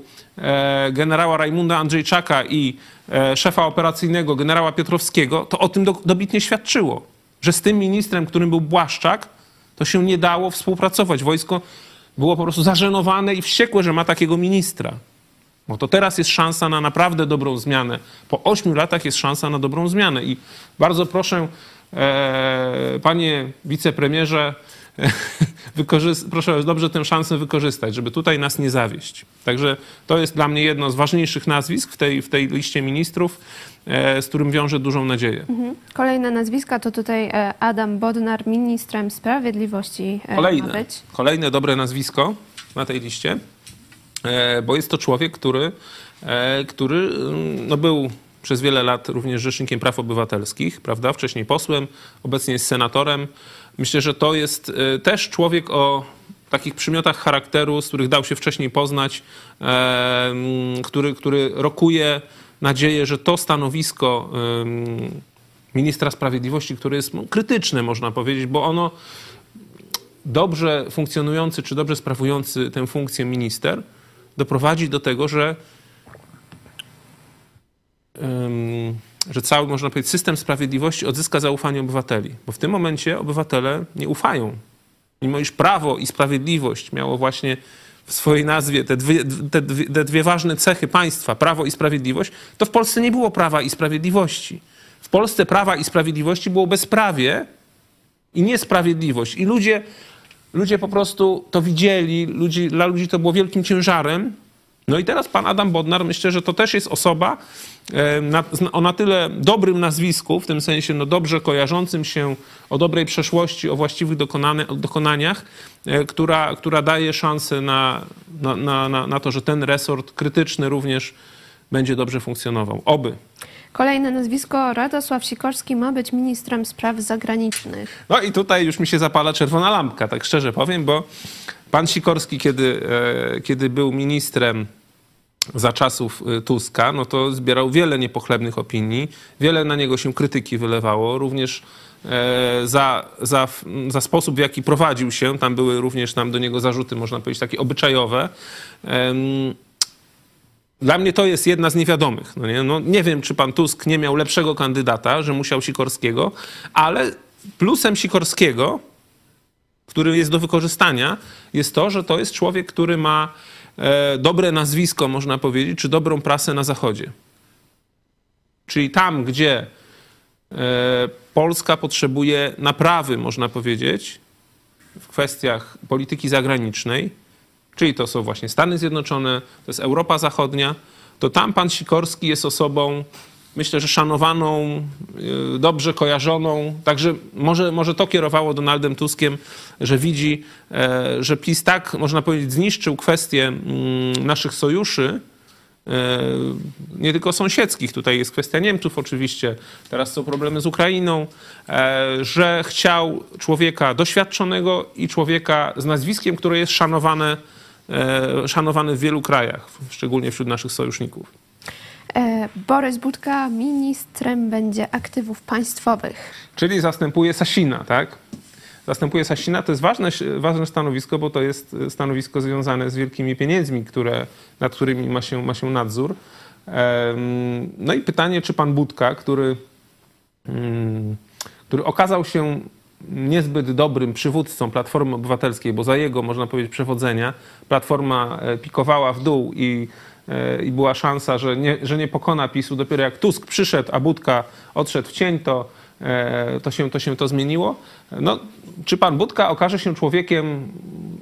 generała Rajmunda Andrzejczaka i e, szefa operacyjnego generała Piotrowskiego, to o tym do, dobitnie świadczyło, że z tym ministrem, którym był Błaszczak, to się nie dało współpracować. Wojsko było po prostu zażenowane i wściekłe, że ma takiego ministra. Bo to teraz jest szansa na naprawdę dobrą zmianę. Po ośmiu latach jest szansa na dobrą zmianę. I bardzo proszę, e, panie wicepremierze, proszę dobrze tę szansę wykorzystać, żeby tutaj nas nie zawieść. Także to jest dla mnie jedno z ważniejszych nazwisk w tej, w tej liście ministrów, e, z którym wiążę dużą nadzieję. Mhm. Kolejne nazwiska to tutaj e, Adam Bodnar, ministrem sprawiedliwości e, kolejne, Kolejne dobre nazwisko na tej liście, bo jest to człowiek, który, który mm, no był przez wiele lat również Rzecznikiem Praw Obywatelskich, prawda? Wcześniej posłem, obecnie jest senatorem. Myślę, że to jest e, też człowiek o takich przymiotach charakteru, z których dał się wcześniej poznać, e, który, który rokuje nadzieję, że to stanowisko ministra sprawiedliwości, które jest no, krytyczne, można powiedzieć, bo ono dobrze funkcjonujący czy dobrze sprawujący tę funkcję minister doprowadzi do tego, że że cały, można powiedzieć, system sprawiedliwości odzyska zaufanie obywateli. Bo w tym momencie obywatele nie ufają. Mimo iż prawo i sprawiedliwość miało właśnie w swojej nazwie te dwie, te, dwie, te dwie ważne cechy państwa, prawo i sprawiedliwość, to w Polsce nie było prawa i sprawiedliwości. W Polsce prawa i sprawiedliwości było bezprawie i niesprawiedliwość. I ludzie, ludzie po prostu to widzieli, ludzi, dla ludzi to było wielkim ciężarem. No i teraz pan Adam Bodnar, myślę, że to też jest osoba, na, o na tyle dobrym nazwisku, w tym sensie no dobrze kojarzącym się o dobrej przeszłości, o właściwych dokonaniach, e, która, która daje szansę na, na, na, na to, że ten resort krytyczny również będzie dobrze funkcjonował. Oby. Kolejne nazwisko, Radosław Sikorski ma być ministrem spraw zagranicznych. No i tutaj już mi się zapala czerwona lampka, tak szczerze powiem, bo pan Sikorski, kiedy, e, kiedy był ministrem za czasów y, Tuska, no to zbierał wiele niepochlebnych opinii, wiele na niego się krytyki wylewało, również e, za, za, za sposób, w jaki prowadził się. Tam były również tam do niego zarzuty, można powiedzieć, takie obyczajowe. Dla mnie to jest jedna z niewiadomych. No nie? No, nie wiem, czy pan Tusk nie miał lepszego kandydata, że musiał Sikorskiego, ale plusem Sikorskiego, który jest do wykorzystania, jest to, że to jest człowiek, który ma dobre nazwisko, można powiedzieć, czy dobrą prasę na Zachodzie. Czyli tam, gdzie e, Polska potrzebuje naprawy, można powiedzieć, w kwestiach polityki zagranicznej, czyli to są właśnie Stany Zjednoczone, to jest Europa Zachodnia, to tam pan Sikorski jest osobą, myślę, że szanowaną, yy, dobrze kojarzoną. Także może, może to kierowało Donaldem Tuskiem, że widzi, e, że PiS tak, można powiedzieć, zniszczył kwestię mm, naszych sojuszy, e, nie tylko sąsiedzkich, tutaj jest kwestia Niemców oczywiście, teraz są problemy z Ukrainą, e, że chciał człowieka doświadczonego i człowieka z nazwiskiem, które jest szanowane, szanowane w wielu krajach, szczególnie wśród naszych sojuszników. E, Borys Budka ministrem będzie aktywów państwowych. Czyli zastępuje Sasina, tak? Zastępuje Sasina. To jest ważne, ważne stanowisko, bo to jest stanowisko związane z wielkimi pieniędzmi, które, nad którymi ma się, ma się nadzór. No i pytanie, czy pan Budka, który, mm, który okazał się niezbyt dobrym przywódcą Platformy Obywatelskiej, bo za jego, można powiedzieć, przewodzenia Platforma e, pikowała w dół i, i była szansa, że nie, że nie pokona PiSu. Dopiero jak Tusk przyszedł, a Budka odszedł w cień, to, e, to, się, to się to zmieniło. No, czy pan Budka okaże się człowiekiem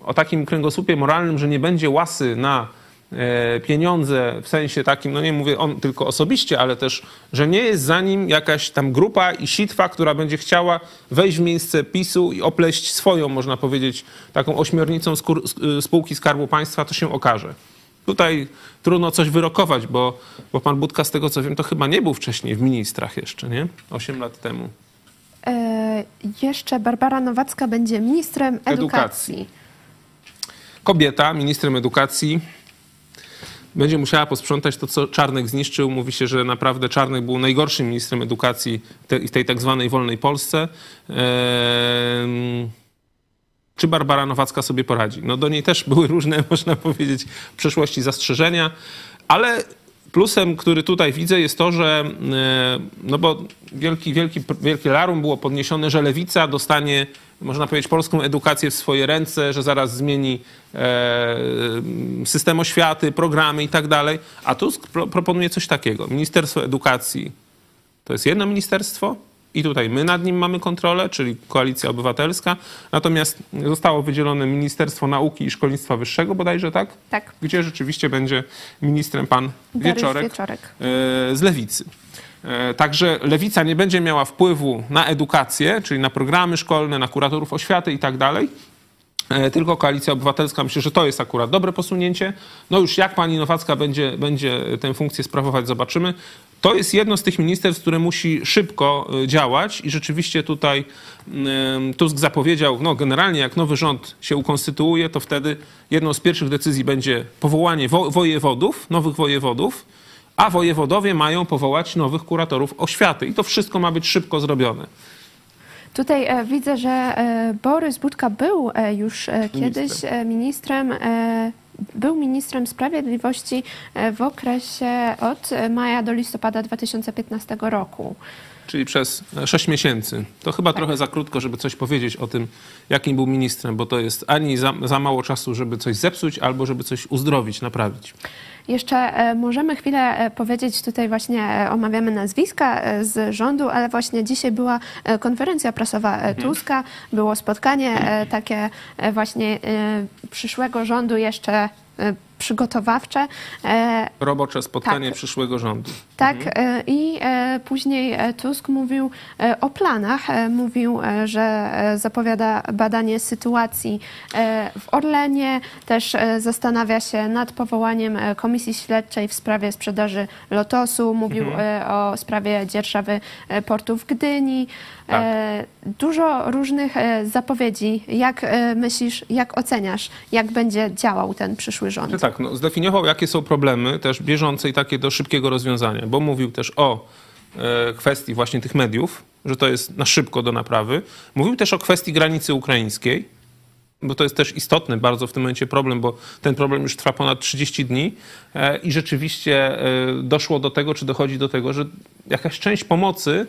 o takim kręgosłupie moralnym, że nie będzie łasy na e, pieniądze w sensie takim, no nie mówię on tylko osobiście, ale też, że nie jest za nim jakaś tam grupa i sitwa, która będzie chciała wejść w miejsce PiSu i opleść swoją, można powiedzieć, taką ośmiornicą skór, spółki Skarbu Państwa, to się okaże. Tutaj trudno coś wyrokować, bo, bo pan Budka, z tego co wiem, to chyba nie był wcześniej w ministrach jeszcze, nie? Osiem lat temu. E, jeszcze Barbara Nowacka będzie ministrem edukacji. Edukacji. Kobieta, ministrem edukacji, będzie musiała posprzątać to, co Czarnek zniszczył. Mówi się, że naprawdę Czarnek był najgorszym ministrem edukacji w tej tak zwanej wolnej Polsce. Ehm, czy Barbara Nowacka sobie poradzi? No do niej też były różne, można powiedzieć, w przeszłości zastrzeżenia, ale plusem, który tutaj widzę jest to, że e, no bo wielki, wielki, wielkie larum było podniesione, że Lewica dostanie, można powiedzieć, polską edukację w swoje ręce, że zaraz zmieni e, system oświaty, programy i tak dalej. A Tusk pro, proponuje coś takiego. Ministerstwo Edukacji to jest jedno ministerstwo, i tutaj my nad nim mamy kontrolę, czyli Koalicja Obywatelska. Natomiast zostało wydzielone Ministerstwo Nauki i Szkolnictwa Wyższego, bodajże tak? Tak. Gdzie rzeczywiście będzie ministrem pan Wieczorek, Wieczorek. e, z Lewicy. E, Także lewica nie będzie miała wpływu na edukację, czyli na programy szkolne, na kuratorów oświaty i tak dalej. E, Tylko Koalicja Obywatelska, myślę, że to jest akurat dobre posunięcie. No już jak pani Nowacka będzie, będzie tę funkcję sprawować, zobaczymy. To jest jedno z tych ministerstw, które musi szybko e, działać i rzeczywiście tutaj Tusk zapowiedział, no generalnie jak nowy rząd się ukonstytuuje, to wtedy jedną z pierwszych decyzji będzie powołanie wo- wojewodów, nowych wojewodów, a wojewodowie mają powołać nowych kuratorów oświaty i to wszystko ma być szybko zrobione. Tutaj e, widzę, że e, Borys Budka był e, już kiedyś ministrem, był ministrem sprawiedliwości e, w okresie od e, maja do listopada 2015 roku. Czyli przez 6 miesięcy. To chyba trochę za krótko, żeby coś powiedzieć o tym, jakim był ministrem, bo to jest ani za, za mało czasu, żeby coś zepsuć, albo żeby coś uzdrowić, naprawić. Jeszcze e, możemy chwilę e, powiedzieć, tutaj właśnie e, omawiamy nazwiska z rządu, ale właśnie dzisiaj była konferencja prasowa e, Tuska, było spotkanie takie właśnie przyszłego rządu jeszcze przygotowawcze. E, Robocze spotkanie Tak. przyszłego rządu. Tak, e, i e, później Tusk mówił o planach. Mówił, że zapowiada badanie sytuacji w Orlenie. Też zastanawia się nad powołaniem komisji śledczej w sprawie sprzedaży Lotosu. Mówił e, o sprawie dzierżawy portu w Gdyni. E, Dużo różnych zapowiedzi. Jak myślisz, jak oceniasz, jak będzie działał ten przyszły rząd? Czy tak, tak, no, zdefiniował, jakie są problemy też bieżące i takie do szybkiego rozwiązania, bo mówił też o e, kwestii właśnie tych mediów, że to jest na szybko do naprawy. Mówił też o kwestii granicy ukraińskiej, bo to jest też istotny bardzo w tym momencie problem, bo ten problem już trwa ponad 30 dni e, i rzeczywiście e, doszło do tego, czy dochodzi do tego, że jakaś część pomocy,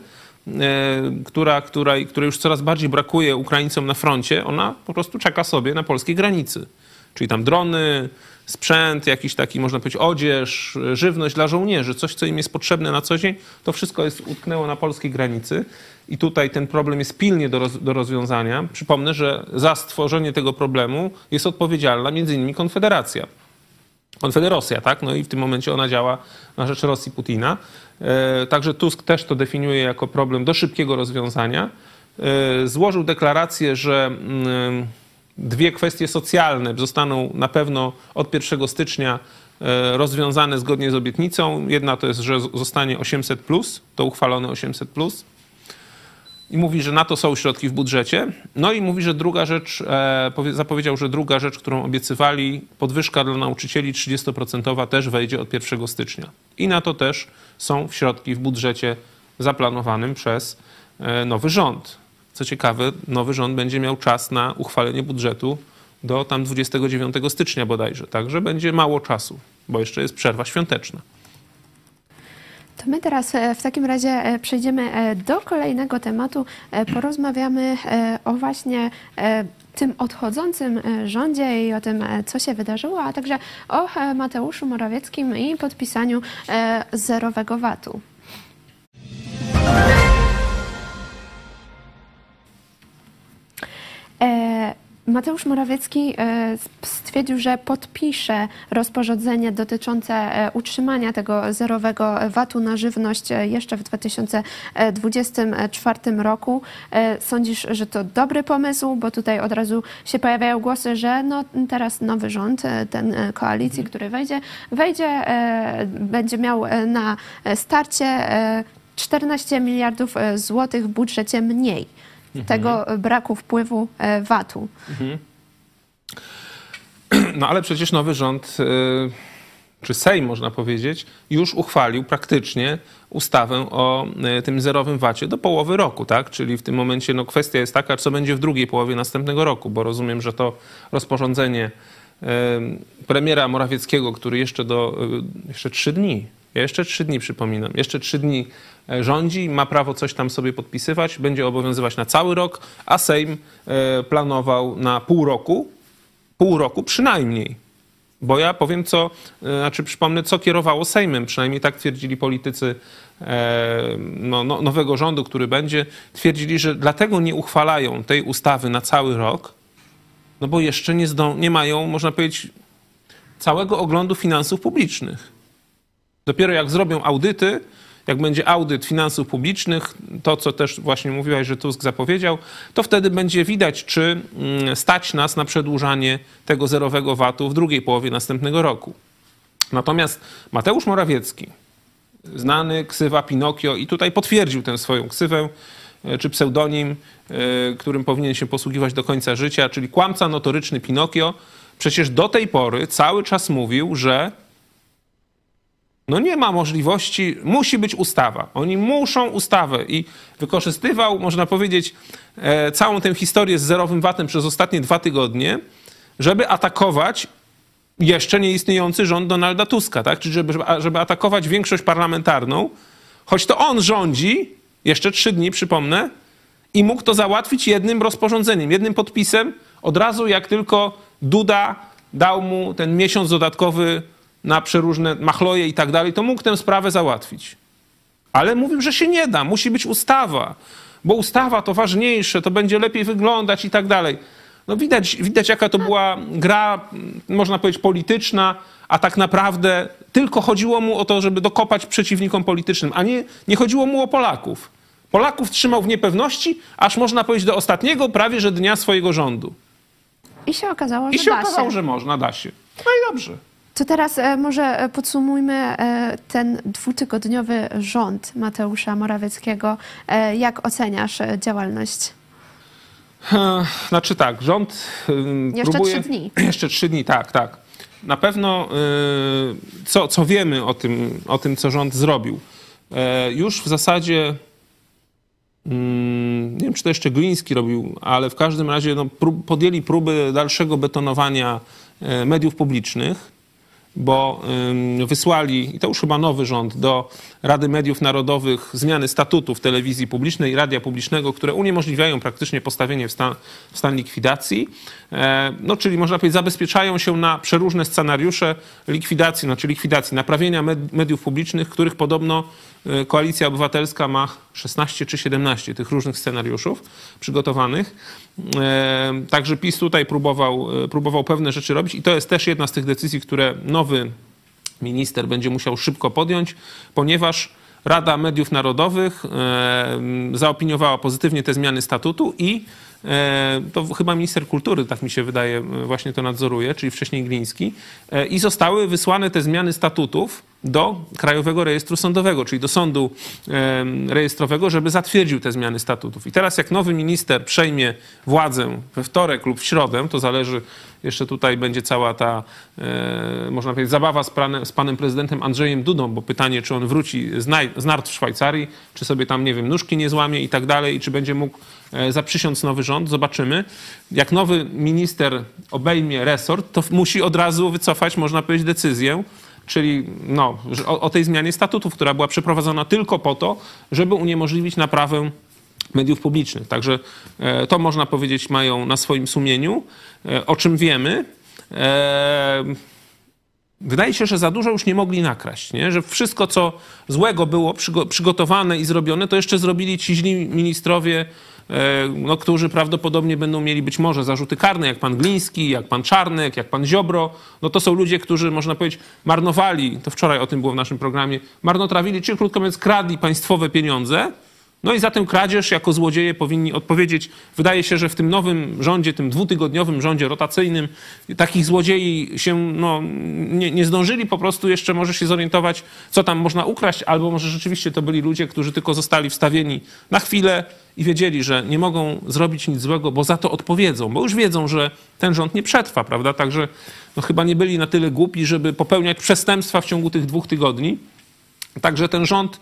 która, która, której już coraz bardziej brakuje Ukraińcom na froncie, ona po prostu czeka sobie na polskiej granicy. Czyli tam drony, sprzęt, jakiś taki, można powiedzieć, odzież, żywność dla żołnierzy, coś, co im jest potrzebne na co dzień, to wszystko jest utknęło na polskiej granicy. I tutaj ten problem jest pilnie do, roz, do rozwiązania. Przypomnę, że za stworzenie tego problemu jest odpowiedzialna między innymi Konfederacja. Konfederosja, tak? No i w tym momencie ona działa na rzecz Rosji Putina. E, także Tusk też to definiuje jako problem do szybkiego rozwiązania. E, złożył deklarację, że mm, dwie kwestie socjalne zostaną na pewno od 1 stycznia e, rozwiązane zgodnie z obietnicą. Jedna to jest, że zostanie 800, to uchwalone 800. I mówi, że na to są środki w budżecie. No i mówi, że druga rzecz, e, zapowiedział, że druga rzecz, którą obiecywali, podwyżka dla nauczycieli 30% też wejdzie od 1 stycznia. I na to też są środki w budżecie zaplanowanym przez e, nowy rząd. Co ciekawe, nowy rząd będzie miał czas na uchwalenie budżetu do tam 29 stycznia bodajże. Także będzie mało czasu, bo jeszcze jest przerwa świąteczna. To my teraz e, w takim razie e, przejdziemy e, do kolejnego tematu. Porozmawiamy o właśnie tym odchodzącym rządzie i o tym, co się wydarzyło, a także o Mateuszu Morawieckim i podpisaniu zerowego VAT-u. Mateusz Morawiecki e, stwierdził, że podpisze rozporządzenie dotyczące e, utrzymania tego zerowego VAT-u na żywność e, jeszcze w 2024 roku. Sądzisz, że to dobry pomysł, bo tutaj od razu się pojawiają głosy, że no teraz nowy rząd, ten koalicji, mhm. który wejdzie, wejdzie, będzie miał na starcie 14 miliardów złotych w budżecie mniej mhm. tego braku wpływu e, VAT-u. Mhm. No ale przecież nowy rząd, e, czy Sejm można powiedzieć, już uchwalił praktycznie ustawę o e, tym zerowym VAT-ie do połowy roku, tak? Czyli w tym momencie no, kwestia jest taka, co będzie w drugiej połowie następnego roku, bo rozumiem, że to rozporządzenie premiera Morawieckiego, który jeszcze do, jeszcze trzy dni, jeszcze trzy dni przypominam, jeszcze trzy dni E, rządzi, ma prawo coś tam sobie podpisywać, będzie obowiązywać na cały rok, a Sejm e, planował na pół roku, pół roku przynajmniej. Bo ja powiem, co, e, znaczy przypomnę, co kierowało Sejmem, przynajmniej tak twierdzili politycy no, no, nowego rządu, który będzie, twierdzili, że dlatego nie uchwalają tej ustawy na cały rok, no bo jeszcze nie, zdą, nie mają, można powiedzieć, całego oglądu finansów publicznych. Dopiero jak zrobią audyty, jak będzie audyt finansów publicznych, to co też właśnie mówiłaś, że Tusk zapowiedział, to wtedy będzie widać, czy mm, stać nas na przedłużanie tego zerowego VAT-u w drugiej połowie następnego roku. Natomiast Mateusz Morawiecki, znany ksywa Pinokio i tutaj potwierdził tę swoją ksywę, e, czy pseudonim, e, którym powinien się posługiwać do końca życia, czyli kłamca notoryczny Pinokio, przecież do tej pory cały czas mówił, że no nie ma możliwości, musi być ustawa. Oni muszą ustawę i wykorzystywał, można powiedzieć, e, całą tę historię z zerowym VAT-em przez ostatnie dwa tygodnie, żeby atakować jeszcze nieistniejący rząd Donalda Tuska, tak? Czyli żeby, żeby atakować większość parlamentarną, choć to on rządzi, jeszcze trzy dni, przypomnę, i mógł to załatwić jednym rozporządzeniem, jednym podpisem, od razu jak tylko Duda dał mu ten miesiąc dodatkowy na przeróżne machloje i tak dalej, to mógł tę sprawę załatwić. Ale mówił, że się nie da, musi być ustawa, bo ustawa to ważniejsze, to będzie lepiej wyglądać i tak dalej. No widać, widać jaka to była gra, można powiedzieć, polityczna, a tak naprawdę tylko chodziło mu o to, żeby dokopać przeciwnikom politycznym, a nie, nie chodziło mu o Polaków. Polaków trzymał w niepewności, aż można powiedzieć do ostatniego prawie że dnia swojego rządu. I się okazało, że I się da okazało, się. że można, da się. No i dobrze. To teraz e, może e, podsumujmy e, ten dwutygodniowy rząd Mateusza Morawieckiego. Jak oceniasz działalność? Znaczy tak, rząd Jeszcze próbuje... trzy dni. Jeszcze trzy dni, tak, tak. na pewno y, co, co wiemy o tym, o tym, co rząd zrobił. Już w zasadzie mm, nie wiem, czy to jeszcze Gliński robił, ale w każdym razie no, podjęli próby dalszego betonowania mediów publicznych bo wysłali, i to już chyba nowy rząd, do Rady Mediów Narodowych zmiany statutów telewizji publicznej i radia publicznego, które uniemożliwiają praktycznie postawienie w stan, w stan likwidacji. E, no, czyli można powiedzieć, zabezpieczają się na przeróżne scenariusze likwidacji, znaczy likwidacji, naprawienia mediów publicznych, których podobno Koalicja Obywatelska ma 16 czy 17 tych różnych scenariuszów przygotowanych. E, także PiS tutaj próbował, próbował pewne rzeczy robić i to jest też jedna z tych decyzji, które nowy minister będzie musiał szybko podjąć, ponieważ Rada Mediów Narodowych zaopiniowała pozytywnie te zmiany statutu i to chyba minister kultury, tak mi się wydaje, właśnie to nadzoruje, czyli wcześniej Gliński, i zostały wysłane te zmiany statutów do Krajowego Rejestru Sądowego, czyli do sądu rejestrowego, żeby zatwierdził te zmiany statutów. I teraz jak nowy minister przejmie władzę we wtorek lub w środę, to zależy, jeszcze tutaj będzie cała ta, e, można powiedzieć, zabawa z, z panem prezydentem Andrzejem Dudą, bo pytanie, czy on wróci z, naj, z nart w Szwajcarii, czy sobie tam, nie wiem, nóżki nie złamie i tak dalej, i czy będzie mógł E, zaprzysiąc nowy rząd, zobaczymy. Jak nowy minister obejmie resort, to musi od razu wycofać, można powiedzieć, decyzję, czyli no, o, o tej zmianie statutów, która była przeprowadzona tylko po to, żeby uniemożliwić naprawę mediów publicznych. Także e, to można powiedzieć mają na swoim sumieniu, e, o czym wiemy. Wydaje się, że za dużo już nie mogli nakraść, nie? że wszystko, co złego było przygotowane i zrobione, to jeszcze zrobili ci źli ministrowie E, no, którzy prawdopodobnie będą mieli być może zarzuty karne, jak pan Gliński, jak pan Czarnek, jak pan Ziobro. No to są ludzie, którzy, można powiedzieć, marnowali, to wczoraj o tym było w naszym programie, marnotrawili, czy krótko mówiąc, kradli państwowe pieniądze, no i za tę kradzież jako złodzieje powinni odpowiedzieć. Wydaje się, że w tym nowym rządzie, tym dwutygodniowym rządzie rotacyjnym, takich złodziei się no, nie, nie zdążyli po prostu jeszcze może się zorientować, co tam można ukraść, albo może rzeczywiście to byli ludzie, którzy tylko zostali wstawieni na chwilę i wiedzieli, że nie mogą zrobić nic złego, bo za to odpowiedzą, bo już wiedzą, że ten rząd nie przetrwa, prawda? Także no, chyba nie byli na tyle głupi, żeby popełniać przestępstwa w ciągu tych dwóch tygodni. Także ten rząd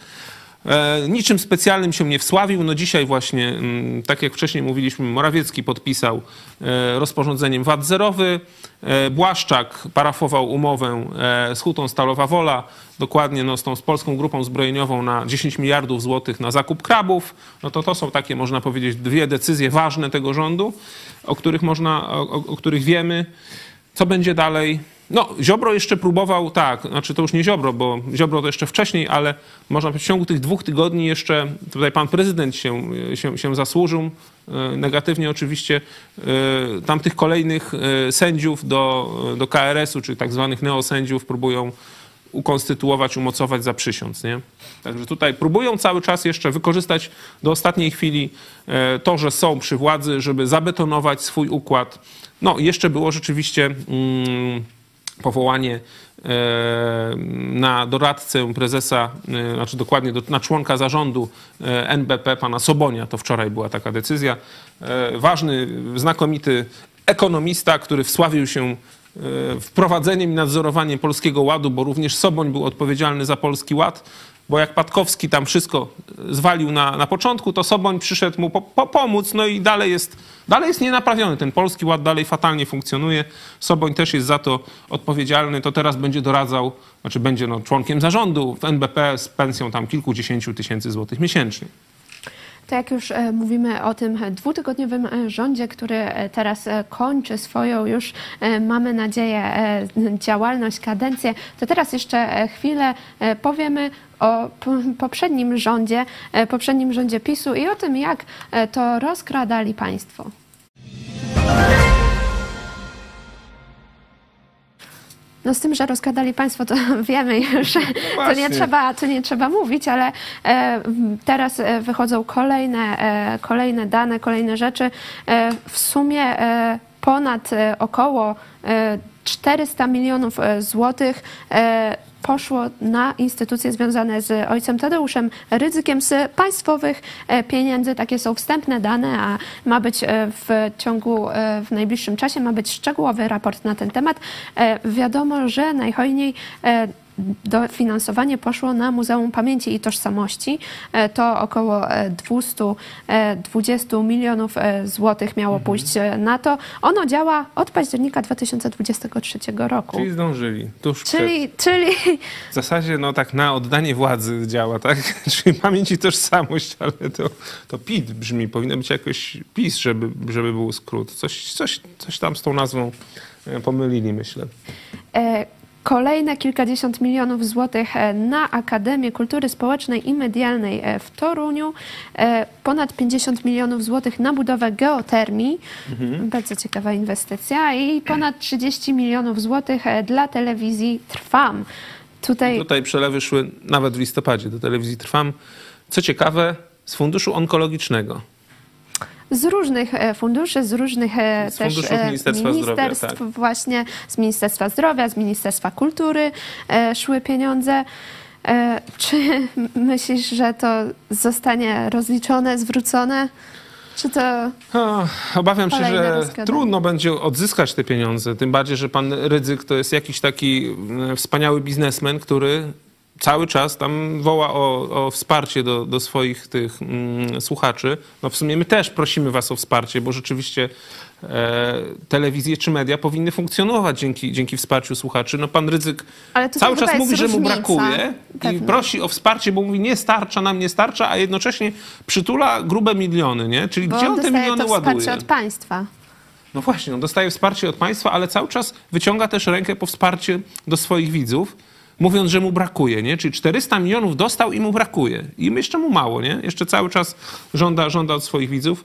niczym specjalnym się nie wsławił. No dzisiaj właśnie, mm, tak jak wcześniej mówiliśmy, Morawiecki podpisał e, rozporządzeniem VAT zerowy. E, Błaszczak parafował umowę z Hutą Stalowa Wola, dokładnie no, z tą z polską grupą zbrojeniową na 10 miliardów złotych na zakup krabów. No to to są takie, można powiedzieć, dwie decyzje ważne tego rządu, o których, można, o, o których wiemy. Co będzie dalej? No, Ziobro jeszcze próbował, tak, znaczy to już nie Ziobro, bo Ziobro to jeszcze wcześniej, ale można powiedzieć, w ciągu tych dwóch tygodni jeszcze tutaj pan prezydent się, się, się zasłużył, e, negatywnie oczywiście, e, tamtych kolejnych e, sędziów do, do KRS-u, czyli tak zwanych neosędziów próbują ukonstytuować, umocować za przysiąc. Nie? Także tutaj próbują cały czas jeszcze wykorzystać do ostatniej chwili to, że są przy władzy, żeby zabetonować swój układ. No, jeszcze było rzeczywiście... Mm, powołanie e, na doradcę prezesa, e, znaczy dokładnie na członka zarządu e, NBP, pana Sobonia. To wczoraj była taka decyzja. Ważny, znakomity ekonomista, który wsławił się wprowadzeniem i nadzorowaniem Polskiego Ładu, bo również Soboń był odpowiedzialny za Polski Ład bo jak Patkowski tam wszystko zwalił na, na początku, to Soboń przyszedł mu po, po, pomóc, no i dalej jest, dalej jest nienaprawiony. Ten polski ład dalej fatalnie funkcjonuje. Soboń też jest za to odpowiedzialny. To teraz będzie doradzał, znaczy będzie no, członkiem zarządu w NBP z pensją tam kilkudziesięciu tysięcy złotych miesięcznie. To jak już e, mówimy o tym dwutygodniowym e, rządzie, który e, teraz kończy swoją już, mamy nadzieję, działalność, kadencję, to teraz jeszcze chwilę powiemy o poprzednim rządzie, poprzednim rządzie PiSu i o tym, jak to rozkradali państwo. No z tym, że rozkładali Państwo, to wiemy już, no to, nie trzeba, to nie trzeba mówić, ale e, teraz e, wychodzą kolejne, e, kolejne dane, kolejne rzeczy. W sumie ponad około 400 milionów złotych poszło na instytucje związane z ojcem Tadeuszem Rydzykiem z państwowych e, pieniędzy. Takie są wstępne dane, a ma być e, w ciągu, e, w najbliższym czasie, ma być szczegółowy raport na ten temat. Wiadomo, że najhojniej dofinansowanie poszło na Muzeum Pamięci i Tożsamości. E, To około e, 220 milionów e, złotych miało Mhm. pójść e, na to. Ono działa od października 2023 roku. Czyli zdążyli. Tuż przed. Czyli, czyli W zasadzie no tak na oddanie władzy działa, tak? Czyli pamięć i tożsamość, ale to, to PIT brzmi. Powinno być jakoś PiS, żeby, żeby był skrót. Coś, coś, coś tam z tą nazwą e, pomylili, myślę. e, kolejne kilkadziesiąt milionów złotych e, na Akademię Kultury Społecznej i Medialnej e, w Toruniu, e, ponad 50 milionów złotych na budowę geotermii, Mhm. bardzo ciekawa inwestycja i ponad 30 milionów złotych dla telewizji Trwam. Tutaj Tutaj przelewy szły nawet w listopadzie do telewizji Trwam. Co ciekawe, z funduszu onkologicznego. Z różnych e, funduszy, z różnych e, Z też e, Ministerstwa Zdrowia, ministerstw, tak. właśnie z Ministerstwa Zdrowia, z Ministerstwa Kultury szły pieniądze. Czy myślisz, że to zostanie rozliczone, zwrócone? Czy to O, obawiam się, że trudno będzie odzyskać te pieniądze. Tym bardziej, że pan Rydzyk to jest jakiś taki mm, wspaniały biznesmen, który cały czas tam woła o, o wsparcie do, do swoich tych mm, słuchaczy. No w sumie my też prosimy was o wsparcie, bo rzeczywiście e, telewizje czy media powinny funkcjonować dzięki, dzięki wsparciu słuchaczy. No pan Rydzyk cały czas mówi, że mu brakuje i pewna. prosi o wsparcie, bo mówi nie starcza nam, nie starcza, a jednocześnie przytula grube miliony, nie? Czyli bo gdzie on te miliony to ładuje? wsparcie od państwa? No właśnie, on dostaje wsparcie od państwa, ale cały czas wyciąga też rękę po wsparcie do swoich widzów, mówiąc, że mu brakuje, nie? Czyli 400 milionów dostał i mu brakuje. I jeszcze mu mało, nie? Jeszcze cały czas żąda, żąda od swoich widzów.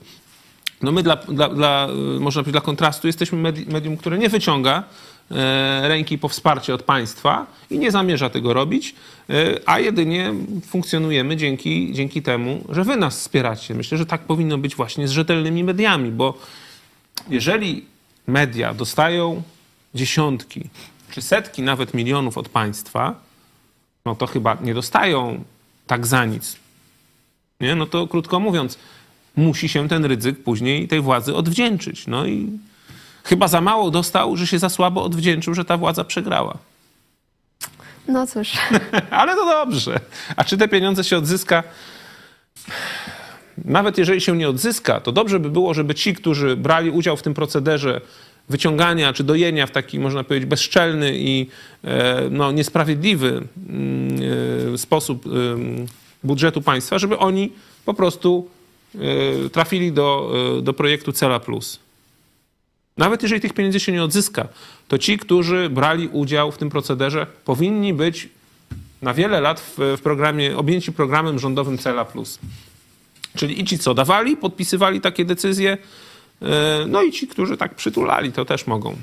No my dla, dla, dla y, można powiedzieć, dla kontrastu jesteśmy medi- medium, które nie wyciąga e, ręki po wsparcie od państwa i nie zamierza tego robić, e, a jedynie funkcjonujemy dzięki, dzięki temu, że wy nas wspieracie. Myślę, że tak powinno być właśnie z rzetelnymi mediami, bo jeżeli media dostają dziesiątki czy setki nawet milionów od państwa, no to chyba nie dostają tak za nic. Nie? No to krótko mówiąc, musi się ten ryzyk później tej władzy odwdzięczyć. No i chyba za mało dostał, że się za słabo odwdzięczył, że ta władza przegrała. No cóż, Ale to dobrze. A czy te pieniądze się odzyska? Nawet jeżeli się nie odzyska, to dobrze by było, żeby ci, którzy brali udział w tym procederze wyciągania czy dojenia w taki, można powiedzieć, bezczelny i e, no, niesprawiedliwy mm, e, sposób budżetu państwa, żeby oni po prostu e, trafili do, do projektu Cela Plus. Nawet jeżeli tych pieniędzy się nie odzyska, to ci, którzy brali udział w tym procederze, powinni być na wiele lat w, w programie, objęci programem rządowym Cela Plus. Czyli i ci, co dawali, podpisywali takie decyzje, no i ci, którzy tak przytulali, to też mogą.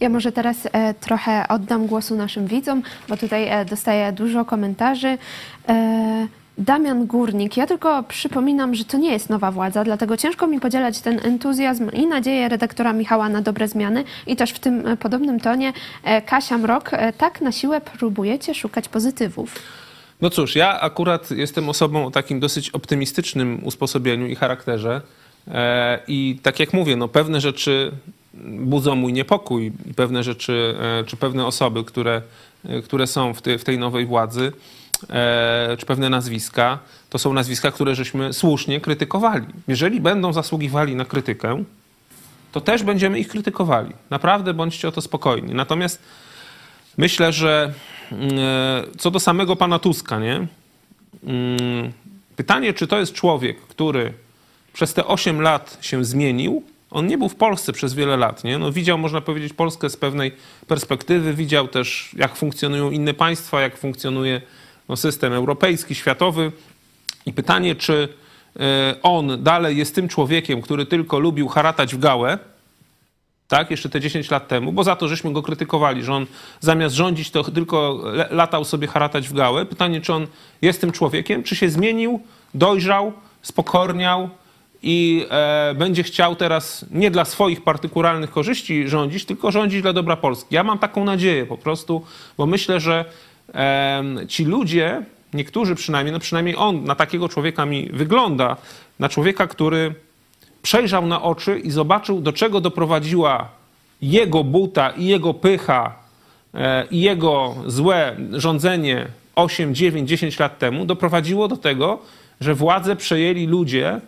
Ja może teraz e, trochę oddam głosu naszym widzom, bo tutaj e, dostaję dużo komentarzy. E, Damian Górnik, ja tylko przypominam, że to nie jest nowa władza, dlatego ciężko mi podzielać ten entuzjazm i nadzieję redaktora Michała na dobre zmiany i też w tym e, podobnym tonie e, Kasia Mrok, e, tak na siłę próbujecie szukać pozytywów. No cóż, ja akurat jestem osobą o takim dosyć optymistycznym usposobieniu i charakterze. E, I tak jak mówię, no pewne rzeczy budzą mój niepokój, pewne rzeczy, e, czy pewne osoby, które, e, które są w, w tej nowej władzy, czy pewne nazwiska, to są nazwiska, które żeśmy słusznie krytykowali. Jeżeli będą zasługiwali na krytykę, to też będziemy ich krytykowali. Naprawdę bądźcie o to spokojni. Natomiast myślę, że mm, co do samego pana Tuska, nie? Mm, Pytanie, czy to jest człowiek, który przez te 8 lat się zmienił. On nie był w Polsce przez wiele lat. Nie? No, widział, można powiedzieć, Polskę z pewnej perspektywy, widział też, jak funkcjonują inne państwa, jak funkcjonuje no, system europejski, światowy. I pytanie, czy e, on dalej jest tym człowiekiem, który tylko lubił haratać w gałę, tak, jeszcze te 10 lat temu, bo za to żeśmy go krytykowali, że on zamiast rządzić, to tylko latał sobie haratać w gałę. Pytanie, czy on jest tym człowiekiem, czy się zmienił, dojrzał, spokorniał i e, będzie chciał teraz nie dla swoich partykularnych korzyści rządzić, tylko rządzić dla dobra Polski. Ja mam taką nadzieję po prostu, bo myślę, że e, ci ludzie, niektórzy przynajmniej, no przynajmniej on na takiego człowieka mi wygląda, na człowieka, który przejrzał na oczy i zobaczył, do czego doprowadziła jego buta i jego pycha e, i jego złe rządzenie 8, 9, 10 lat temu, doprowadziło do tego, że władzę przejęli ludzie,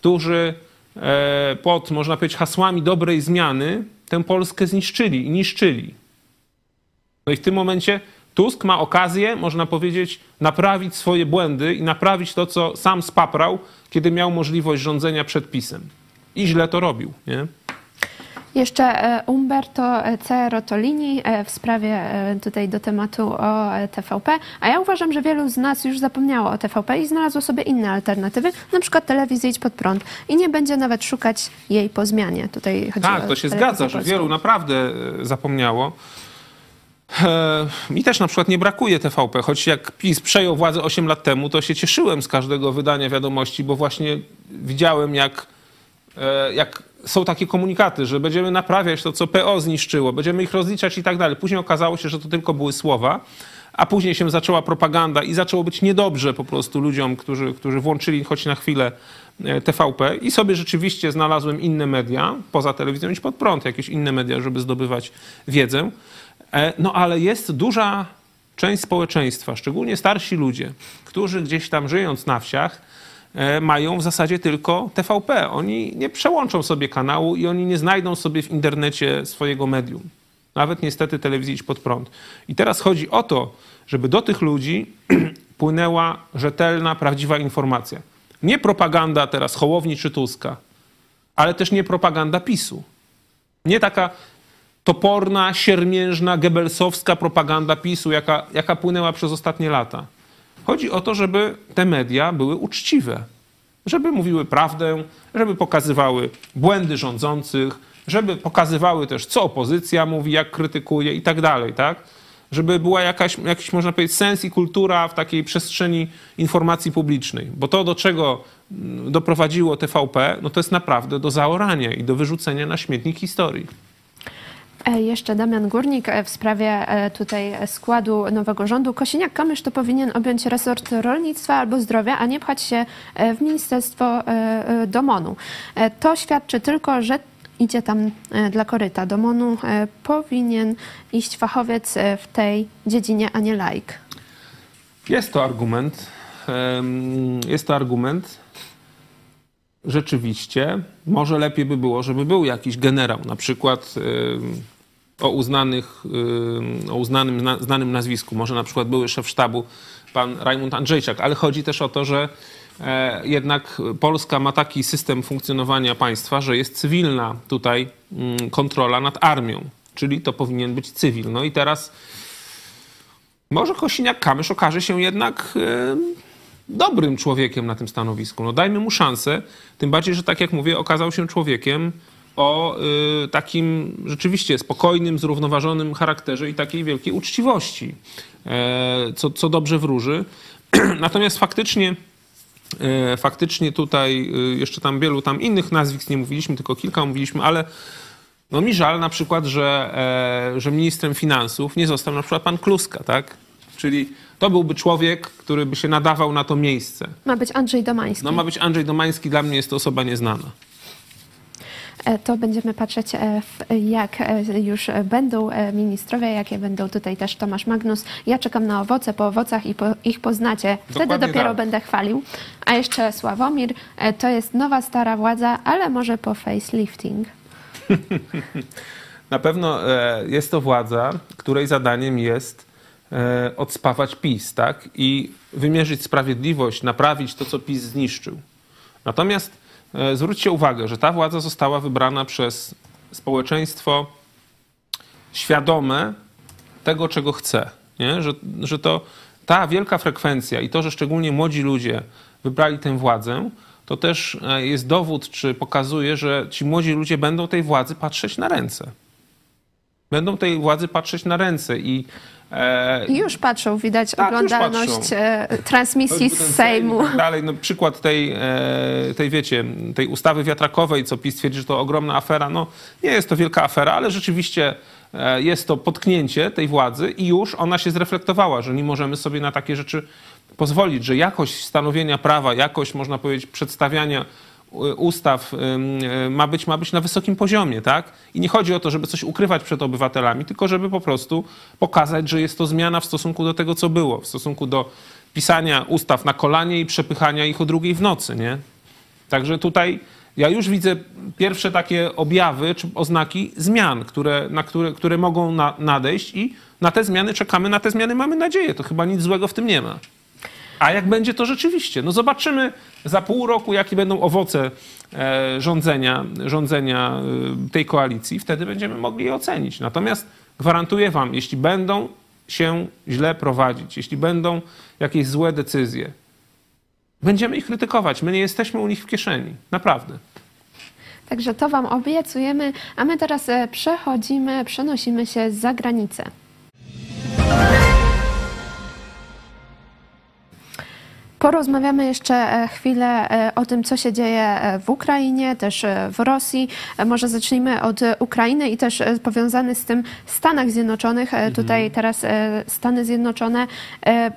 którzy e, pod, można powiedzieć, hasłami dobrej zmiany tę Polskę zniszczyli i niszczyli. No i w tym momencie Tusk ma okazję, można powiedzieć, naprawić swoje błędy i naprawić to, co sam spaprał, kiedy miał możliwość rządzenia przed PiSem. I źle to robił, nie? Jeszcze e, Umberto C. Rotolini e, w sprawie e, tutaj do tematu o TVP, a ja uważam, że wielu z nas już zapomniało o TVP i znalazło sobie inne alternatywy, na przykład telewizję Idź Pod Prąd i nie będzie nawet szukać jej po zmianie. Tutaj chodzi tak, to się zgadza, że wielu naprawdę zapomniało. Mi też na przykład nie brakuje TVP, choć jak PiS przejął władzę 8 lat temu, to się cieszyłem z każdego wydania wiadomości, bo właśnie widziałem, jak, jak są takie komunikaty, że będziemy naprawiać to, co PO zniszczyło, będziemy ich rozliczać i tak dalej. Później okazało się, że to tylko były słowa, a później się zaczęła propaganda i zaczęło być niedobrze po prostu ludziom, którzy, którzy włączyli choć na chwilę e, TVP i sobie rzeczywiście znalazłem inne media, poza telewizją iść pod prąd, jakieś inne media, żeby zdobywać wiedzę. E, no ale jest duża część społeczeństwa, szczególnie starsi ludzie, którzy gdzieś tam żyjąc na wsiach, mają w zasadzie tylko TVP. Oni nie przełączą sobie kanału i oni nie znajdą sobie w internecie swojego medium. Nawet niestety telewizji iść pod prąd. I teraz chodzi o to, żeby do tych ludzi płynęła rzetelna, prawdziwa informacja. Nie propaganda teraz Hołowni czy Tuska, ale też nie propaganda PiSu. Nie taka toporna, siermiężna, gebelsowska propaganda PiSu, jaka, jaka płynęła przez ostatnie lata. Chodzi o to, żeby te media były uczciwe, żeby mówiły prawdę, żeby pokazywały błędy rządzących, żeby pokazywały też, co opozycja mówi, jak krytykuje i tak dalej, tak? Żeby była jakaś, jakiś, można powiedzieć, sens i kultura w takiej przestrzeni informacji publicznej. Bo to, do czego mm, doprowadziło TVP, no to jest naprawdę do zaorania i do wyrzucenia na śmietnik historii. E, jeszcze Damian Górnik e, w sprawie e, tutaj składu nowego rządu. Kosiniak-Kamysz to powinien objąć resort rolnictwa albo zdrowia, a nie pchać się w ministerstwo do MONU. To świadczy tylko, że idzie tam dla koryta. Do MONU powinien iść fachowiec w tej dziedzinie, a nie laik. Jest to argument. Jest to argument. Rzeczywiście, może lepiej by było, żeby był jakiś generał, na przykład o, uznanych, o uznanym, znanym nazwisku, może na przykład były szef sztabu pan Rajmund Andrzejczak, ale chodzi też o to, że e, jednak Polska ma taki system funkcjonowania państwa, że jest cywilna tutaj mm, kontrola nad armią, czyli to powinien być cywil. No i teraz może Kosiniak-Kamysz okaże się jednak dobrym człowiekiem na tym stanowisku. No dajmy mu szansę, tym bardziej, że tak jak mówię, okazał się człowiekiem o y, takim rzeczywiście spokojnym, zrównoważonym charakterze i takiej wielkiej uczciwości, e, co, co dobrze wróży. Natomiast faktycznie e, faktycznie tutaj y, jeszcze tam wielu tam innych nazwisk nie mówiliśmy, tylko kilka mówiliśmy, ale no mi żal na przykład, że, e, że ministrem finansów nie został na przykład pan Kluska, tak? Czyli to byłby człowiek, który by się nadawał na to miejsce. Ma być Andrzej Domański. No ma być Andrzej Domański, dla mnie jest to osoba nieznana. E, to będziemy patrzeć, e, jak e, już będą ministrowie, jakie będą tutaj też Tomasz Magnus. Ja czekam na owoce, po owocach i po, ich poznacie. Wtedy Dokładnie dopiero tak. będę chwalił. A jeszcze Sławomir, to jest nowa, stara władza, ale może po facelifting. Na pewno jest to władza, której zadaniem jest odspawać PiS, tak? I wymierzyć sprawiedliwość, naprawić to, co PiS zniszczył. Natomiast E, zwróćcie uwagę, że ta władza została wybrana przez społeczeństwo świadome tego, czego chce. Nie? Że, że to ta wielka frekwencja i to, że szczególnie młodzi ludzie wybrali tę władzę, to też e, jest dowód, czy pokazuje, że ci młodzi ludzie będą tej władzy patrzeć na ręce. Będą tej władzy patrzeć na ręce i e, i już patrzą, widać tak, oglądalność patrzą. E, transmisji z Sejmu. Tak dalej. No, przykład tej, e, tej, wiecie, tej ustawy wiatrakowej, co PiS twierdzi, że to ogromna afera. No, nie jest to wielka afera, ale rzeczywiście jest to potknięcie tej władzy i już ona się zreflektowała, że nie możemy sobie na takie rzeczy pozwolić, że jakość stanowienia prawa, jakość, można powiedzieć, przedstawiania ustaw ma być, ma być na wysokim poziomie, tak? I nie chodzi o to, żeby coś ukrywać przed obywatelami, tylko żeby po prostu pokazać, że jest to zmiana w stosunku do tego, co było, w stosunku do pisania ustaw na kolanie i przepychania ich o drugiej w nocy, nie? Także tutaj ja już widzę pierwsze takie objawy czy oznaki zmian, które, na które, które mogą na, nadejść i na te zmiany czekamy, na te zmiany mamy nadzieję. To chyba nic złego w tym nie ma. A jak będzie to rzeczywiście? No zobaczymy za pół roku, jakie będą owoce e, rządzenia, rządzenia e, tej koalicji. Wtedy będziemy mogli je ocenić. Natomiast gwarantuję wam, jeśli będą się źle prowadzić, jeśli będą jakieś złe decyzje, będziemy ich krytykować. My nie jesteśmy u nich w kieszeni. Naprawdę. Także to Wam obiecujemy, a my teraz e, przechodzimy, przenosimy się za granicę. Porozmawiamy jeszcze e, chwilę e, o tym, co się dzieje e, w Ukrainie, też w Rosji. Może zacznijmy od Ukrainy i też powiązany z tym Stanach Zjednoczonych. Mhm. Tutaj teraz Stany Zjednoczone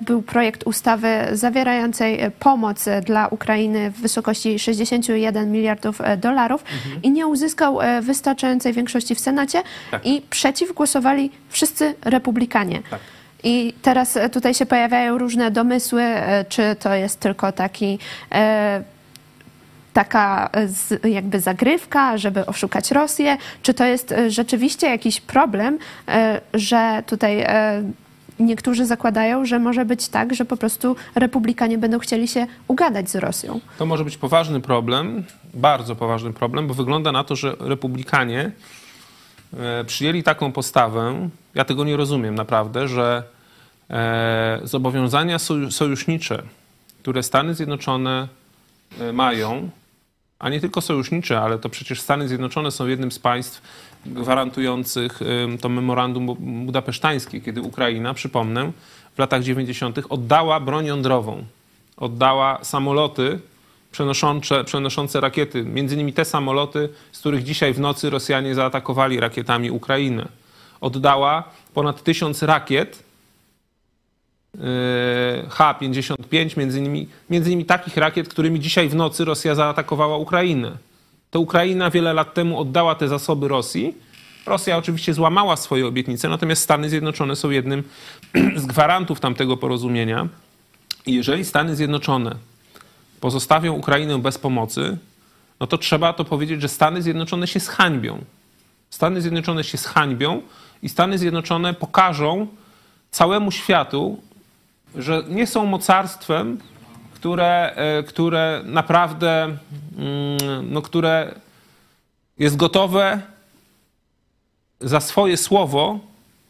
był projekt ustawy zawierającej pomoc dla Ukrainy w wysokości 61 miliardów dolarów mhm. i nie uzyskał wystarczającej większości w Senacie tak. i przeciw głosowali wszyscy republikanie. Tak. I teraz e, tutaj się pojawiają różne domysły, e, czy to jest tylko taki e, taka jakby zagrywka, żeby oszukać Rosję, czy to jest rzeczywiście jakiś problem, że tutaj niektórzy zakładają, że może być tak, że po prostu republikanie będą chcieli się ugadać z Rosją. To może być poważny problem, bardzo poważny problem, bo wygląda na to, że republikanie przyjęli taką postawę, ja tego nie rozumiem naprawdę, że zobowiązania sojusznicze, które Stany Zjednoczone e, mają, a nie tylko sojusznicze, ale to przecież Stany Zjednoczone są jednym z państw gwarantujących to memorandum budapesztańskie, kiedy Ukraina, przypomnę, w latach 90. oddała broń jądrową, oddała samoloty przenoszące, przenoszące rakiety, między innymi te samoloty, z których dzisiaj w nocy Rosjanie zaatakowali rakietami Ukrainę. Oddała ponad tysiąc rakiet E, H-55, między innymi, między innymi takich rakiet, którymi dzisiaj w nocy Rosja zaatakowała Ukrainę. To Ukraina wiele lat temu oddała te zasoby Rosji. Rosja oczywiście złamała swoje obietnice, natomiast Stany Zjednoczone są jednym z gwarantów tamtego porozumienia. I jeżeli Stany Zjednoczone pozostawią Ukrainę bez pomocy, no to trzeba to powiedzieć, że Stany Zjednoczone się zhańbią. Stany Zjednoczone się zhańbią i Stany Zjednoczone pokażą całemu światu, że nie są mocarstwem, które, e, które naprawdę, mm, no, które jest gotowe za swoje słowo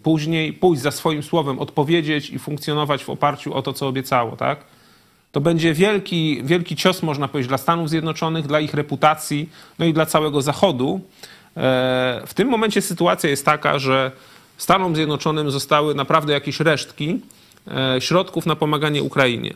później pójść za swoim słowem, odpowiedzieć i funkcjonować w oparciu o to, co obiecało, tak? To będzie wielki, wielki cios, można powiedzieć, dla Stanów Zjednoczonych, dla ich reputacji, no i dla całego Zachodu. E, w tym momencie sytuacja jest taka, że Stanom Zjednoczonym zostały naprawdę jakieś resztki, środków na pomaganie Ukrainie.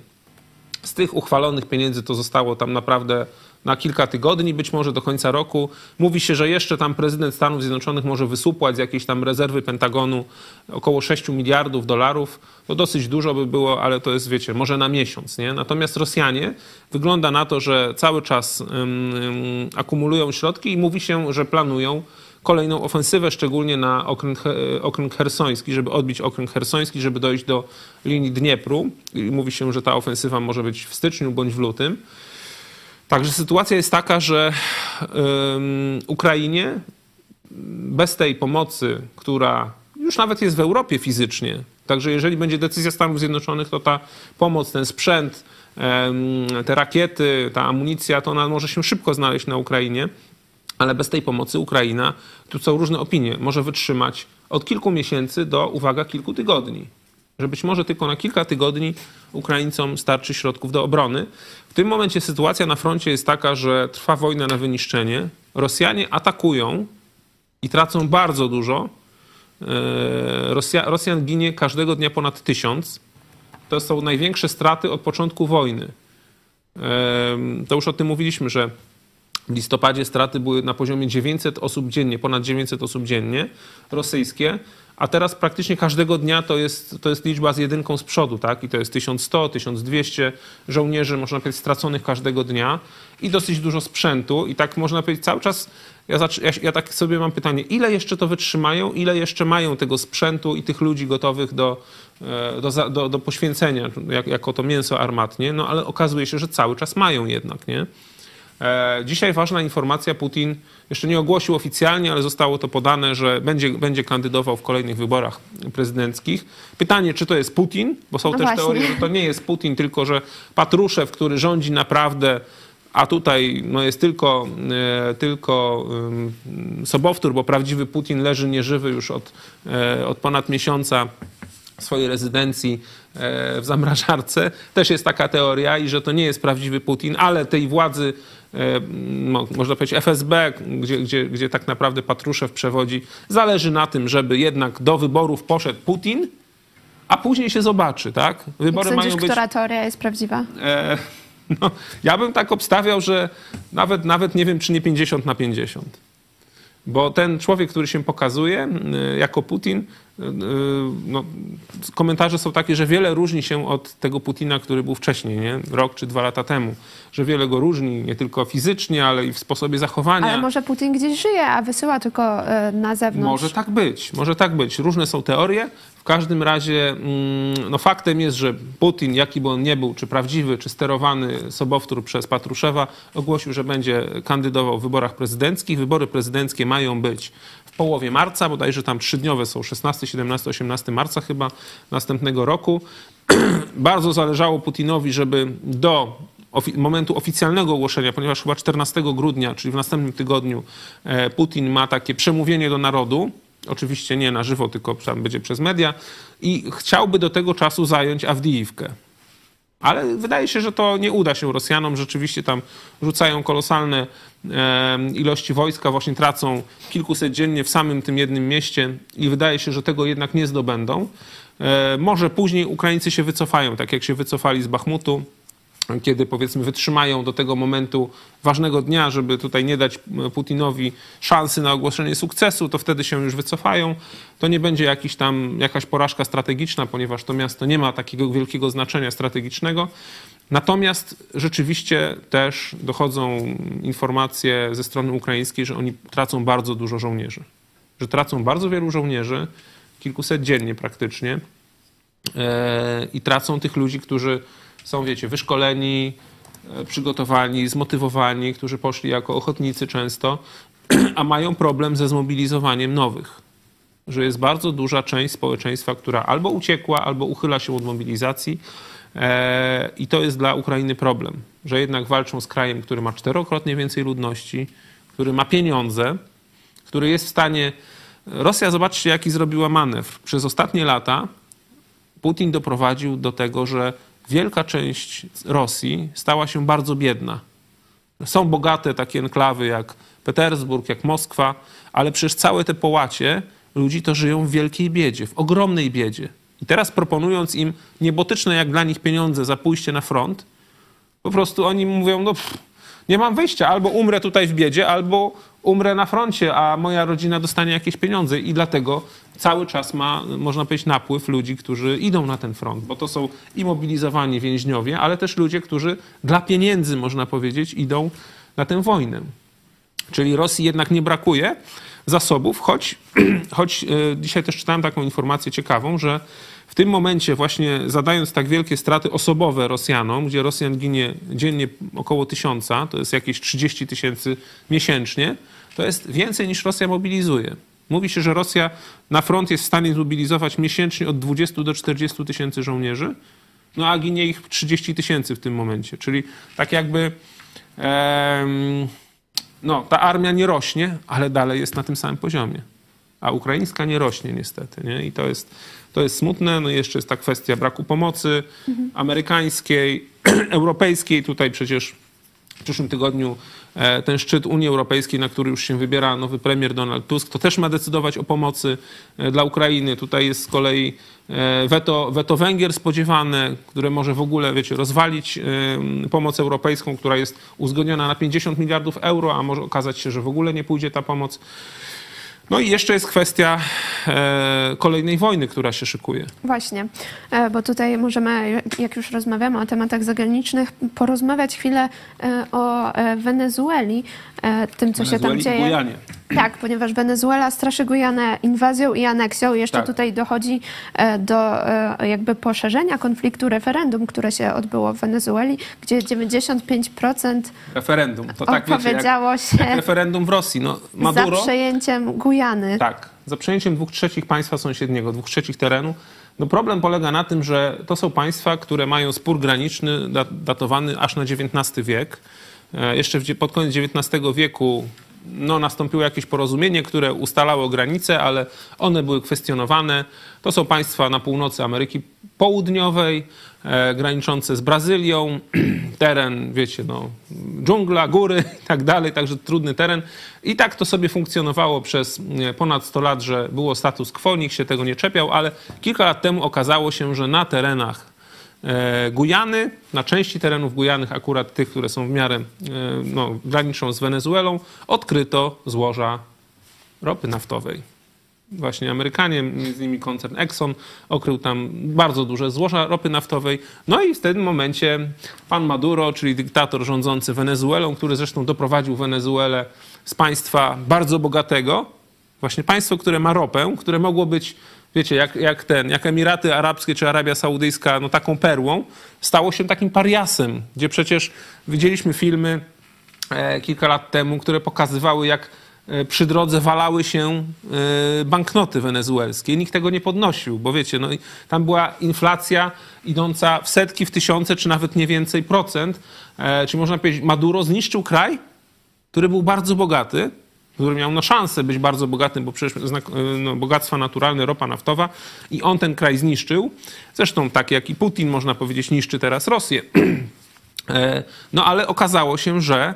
Z tych uchwalonych pieniędzy to zostało tam naprawdę na kilka tygodni, być może do końca roku. Mówi się, że jeszcze tam prezydent Stanów Zjednoczonych może wysupłać z jakiejś tam rezerwy Pentagonu około 6 miliardów dolarów. To dosyć dużo by było, ale to jest, wiecie, może na miesiąc. Nie? Natomiast Rosjanie wygląda na to, że cały czas um, um, akumulują środki i mówi się, że planują kolejną ofensywę, szczególnie na okręg, okręg hersoński, żeby odbić okręg hersoński, żeby dojść do linii Dniepru. I mówi się, że ta ofensywa może być w styczniu bądź w lutym. Także sytuacja jest taka, że Ukrainie bez tej pomocy, która już nawet jest w Europie fizycznie, także jeżeli będzie decyzja Stanów Zjednoczonych, to ta pomoc, ten sprzęt, te rakiety, ta amunicja, to ona może się szybko znaleźć na Ukrainie ale bez tej pomocy Ukraina, tu są różne opinie, może wytrzymać od kilku miesięcy do, uwaga, kilku tygodni. Że być może tylko na kilka tygodni Ukraińcom starczy środków do obrony. W tym momencie sytuacja na froncie jest taka, że trwa wojna na wyniszczenie. Rosjanie atakują i tracą bardzo dużo. Rosja, Rosjan ginie każdego dnia ponad tysiąc. To są największe straty od początku wojny. To już o tym mówiliśmy, że w listopadzie straty były na poziomie 900 osób dziennie, ponad 900 osób dziennie rosyjskie, a teraz praktycznie każdego dnia to jest, to jest liczba z jedynką z przodu, tak? I to jest 1100, 1200 żołnierzy, można powiedzieć, straconych każdego dnia i dosyć dużo sprzętu. I tak można powiedzieć cały czas, ja, ja, ja tak sobie mam pytanie, ile jeszcze to wytrzymają, ile jeszcze mają tego sprzętu i tych ludzi gotowych do, e, do, do, do poświęcenia, jak, jako to mięso armatnie, no ale okazuje się, że cały czas mają jednak, nie? E, dzisiaj ważna informacja, Putin jeszcze nie ogłosił oficjalnie, ale zostało to podane, że będzie, będzie kandydował w kolejnych wyborach prezydenckich. Pytanie, czy to jest Putin, bo są no też właśnie. teorie, że to nie jest Putin, tylko że Patruszew, który rządzi naprawdę a tutaj no, jest tylko, e, tylko sobowtór, bo prawdziwy Putin leży nieżywy już od, e, od ponad miesiąca w swojej rezydencji w zamrażarce. Też jest taka teoria i że to nie jest prawdziwy Putin, ale tej władzy E, można powiedzieć FSB, gdzie, gdzie, gdzie tak naprawdę Patruszew przewodzi, zależy na tym, żeby jednak do wyborów poszedł Putin, a później się zobaczy, tak? Wybory Jak sądzisz, mają być... która teoria jest prawdziwa? E, no, ja bym tak obstawiał, że nawet, nawet nie wiem, czy nie 50 na 50. Bo ten człowiek, który się pokazuje e, jako Putin, e, no, komentarze są takie, że wiele różni się od tego Putina, który był wcześniej, nie? rok czy dwa lata temu. Że wiele go różni nie tylko fizycznie, ale i w sposobie zachowania. Ale może Putin gdzieś żyje, a wysyła tylko na zewnątrz. Może tak być, może tak być. Różne są teorie każdym razie mm, no faktem jest, że Putin, jaki by on nie był, czy prawdziwy, czy sterowany sobowtór przez Patruszewa, ogłosił, że będzie kandydował w wyborach prezydenckich. Wybory prezydenckie mają być w połowie marca, bodajże tam trzydniowe są 16, 17, 18 marca chyba następnego roku. Bardzo zależało Putinowi, żeby do momentu oficjalnego ogłoszenia, ponieważ chyba 14 grudnia, czyli w następnym tygodniu, e, Putin ma takie przemówienie do narodu, Oczywiście nie na żywo, tylko tam będzie przez media. I chciałby do tego czasu zająć Awdijiwkę. Ale wydaje się, że to nie uda się Rosjanom. Rzeczywiście tam rzucają kolosalne ilości wojska, właśnie tracą kilkuset dziennie w samym tym jednym mieście i wydaje się, że tego jednak nie zdobędą. E, może później Ukraińcy się wycofają, tak jak się wycofali z Bachmutu kiedy powiedzmy wytrzymają do tego momentu ważnego dnia, żeby tutaj nie dać Putinowi szansy na ogłoszenie sukcesu, to wtedy się już wycofają. To nie będzie jakiś tam, jakaś porażka strategiczna, ponieważ to miasto nie ma takiego wielkiego znaczenia strategicznego. Natomiast rzeczywiście też dochodzą informacje ze strony ukraińskiej, że oni tracą bardzo dużo żołnierzy. Że tracą bardzo wielu żołnierzy, kilkuset dziennie praktycznie, e, i tracą tych ludzi, którzy są, wiecie, wyszkoleni, e, przygotowani, zmotywowani, którzy poszli jako ochotnicy często, a mają problem ze zmobilizowaniem nowych. Że jest bardzo duża część społeczeństwa, która albo uciekła, albo uchyla się od mobilizacji. E, I to jest dla Ukrainy problem, że jednak walczą z krajem, który ma czterokrotnie więcej ludności, który ma pieniądze, który jest w stanie. Rosja, zobaczcie, jaki zrobiła manewr. Przez ostatnie lata Putin doprowadził do tego, że wielka część Rosji stała się bardzo biedna. Są bogate takie enklawy jak Petersburg, jak Moskwa, ale przecież całe te połacie ludzi to żyją w wielkiej biedzie, w ogromnej biedzie. I teraz proponując im niebotyczne jak dla nich pieniądze za pójście na front, po prostu oni mówią, no pff, nie mam wyjścia, albo umrę tutaj w biedzie, albo umrę na froncie, a moja rodzina dostanie jakieś pieniądze. I dlatego cały czas ma, można powiedzieć, napływ ludzi, którzy idą na ten front, bo to są imobilizowani więźniowie, ale też ludzie, którzy dla pieniędzy, można powiedzieć, idą na tę wojnę. Czyli Rosji jednak nie brakuje zasobów, choć, choć e, dzisiaj też czytałem taką informację ciekawą, że w tym momencie właśnie zadając tak wielkie straty osobowe Rosjanom, gdzie Rosjan ginie dziennie około tysiąca, to jest jakieś 30 tysięcy miesięcznie, to jest więcej niż Rosja mobilizuje. Mówi się, że Rosja na front jest w stanie zmobilizować miesięcznie od 20 do 40 tysięcy żołnierzy, no a ginie ich 30 tysięcy w tym momencie. Czyli tak jakby no, ta armia nie rośnie, ale dalej jest na tym samym poziomie. A ukraińska nie rośnie niestety. Nie? I to jest, to jest smutne. No jeszcze jest ta kwestia braku pomocy mhm. amerykańskiej, europejskiej. Tutaj przecież w przyszłym tygodniu e, ten szczyt Unii Europejskiej, na który już się wybiera nowy premier Donald Tusk, to też ma decydować o pomocy e, dla Ukrainy. Tutaj jest z kolei e, weto, weto Węgier spodziewane, które może w ogóle, wiecie, rozwalić pomoc europejską, która jest uzgodniona na 50 miliardów euro, a może okazać się, że w ogóle nie pójdzie ta pomoc. No i jeszcze jest kwestia e, kolejnej wojny, która się szykuje. Właśnie, e, bo tutaj możemy, jak już rozmawiamy o tematach zagranicznych, porozmawiać chwilę e, o Wenezueli, e, tym, co się tam Wenezueli dzieje. Tak, ponieważ Wenezuela straszy Gujanę inwazją i aneksją. Jeszcze Tak. tutaj dochodzi e, do e, jakby poszerzenia konfliktu referendum, które się odbyło w Wenezueli, gdzie 95% Referendum. To tak wiecie, jak, się jak referendum w Rosji. No, Maduro, za przejęciem Gujany. Tak, za przejęciem dwóch trzecich państwa sąsiedniego, dwóch trzecich terenu. No problem polega na tym, że to są państwa, które mają spór graniczny da- datowany aż na XIX wiek. E, Jeszcze pod koniec XIX wieku no, nastąpiło jakieś porozumienie, które ustalało granice, ale one były kwestionowane. To są państwa na północy Ameryki Południowej, e, graniczące z Brazylią. Teren, wiecie, no, dżungla, góry i tak dalej, także trudny teren. I tak to sobie funkcjonowało przez e, ponad 100 lat, że było status quo, nikt się tego nie czepiał, ale kilka lat temu okazało się, że na terenach Gujany, na części terenów Gujanych, akurat tych, które są w miarę e, no, graniczą z Wenezuelą, odkryto złoża ropy naftowej. Właśnie Amerykanie, między innymi koncern Exxon, okrył tam bardzo duże złoża ropy naftowej. No i w tym momencie pan Maduro, czyli dyktator rządzący Wenezuelą, który zresztą doprowadził Wenezuelę z państwa bardzo bogatego, właśnie państwo, które ma ropę, które mogło być, wiecie, jak, jak ten, jak Emiraty Arabskie czy Arabia Saudyjska, no taką perłą, stało się takim pariasem, gdzie przecież widzieliśmy filmy e, kilka lat temu, które pokazywały, jak e, przy drodze walały się e, banknoty wenezuelskie. Nikt tego nie podnosił, bo wiecie, no, tam była inflacja idąca w setki, w tysiące, czy nawet nie więcej procent. Czyli można powiedzieć, Maduro zniszczył kraj, który był bardzo bogaty, który miał no, szansę być bardzo bogatym, bo przecież znak, no, bogactwa naturalne, ropa naftowa i on ten kraj zniszczył. Zresztą tak jak i Putin, można powiedzieć, niszczy teraz Rosję. E, No ale okazało się, że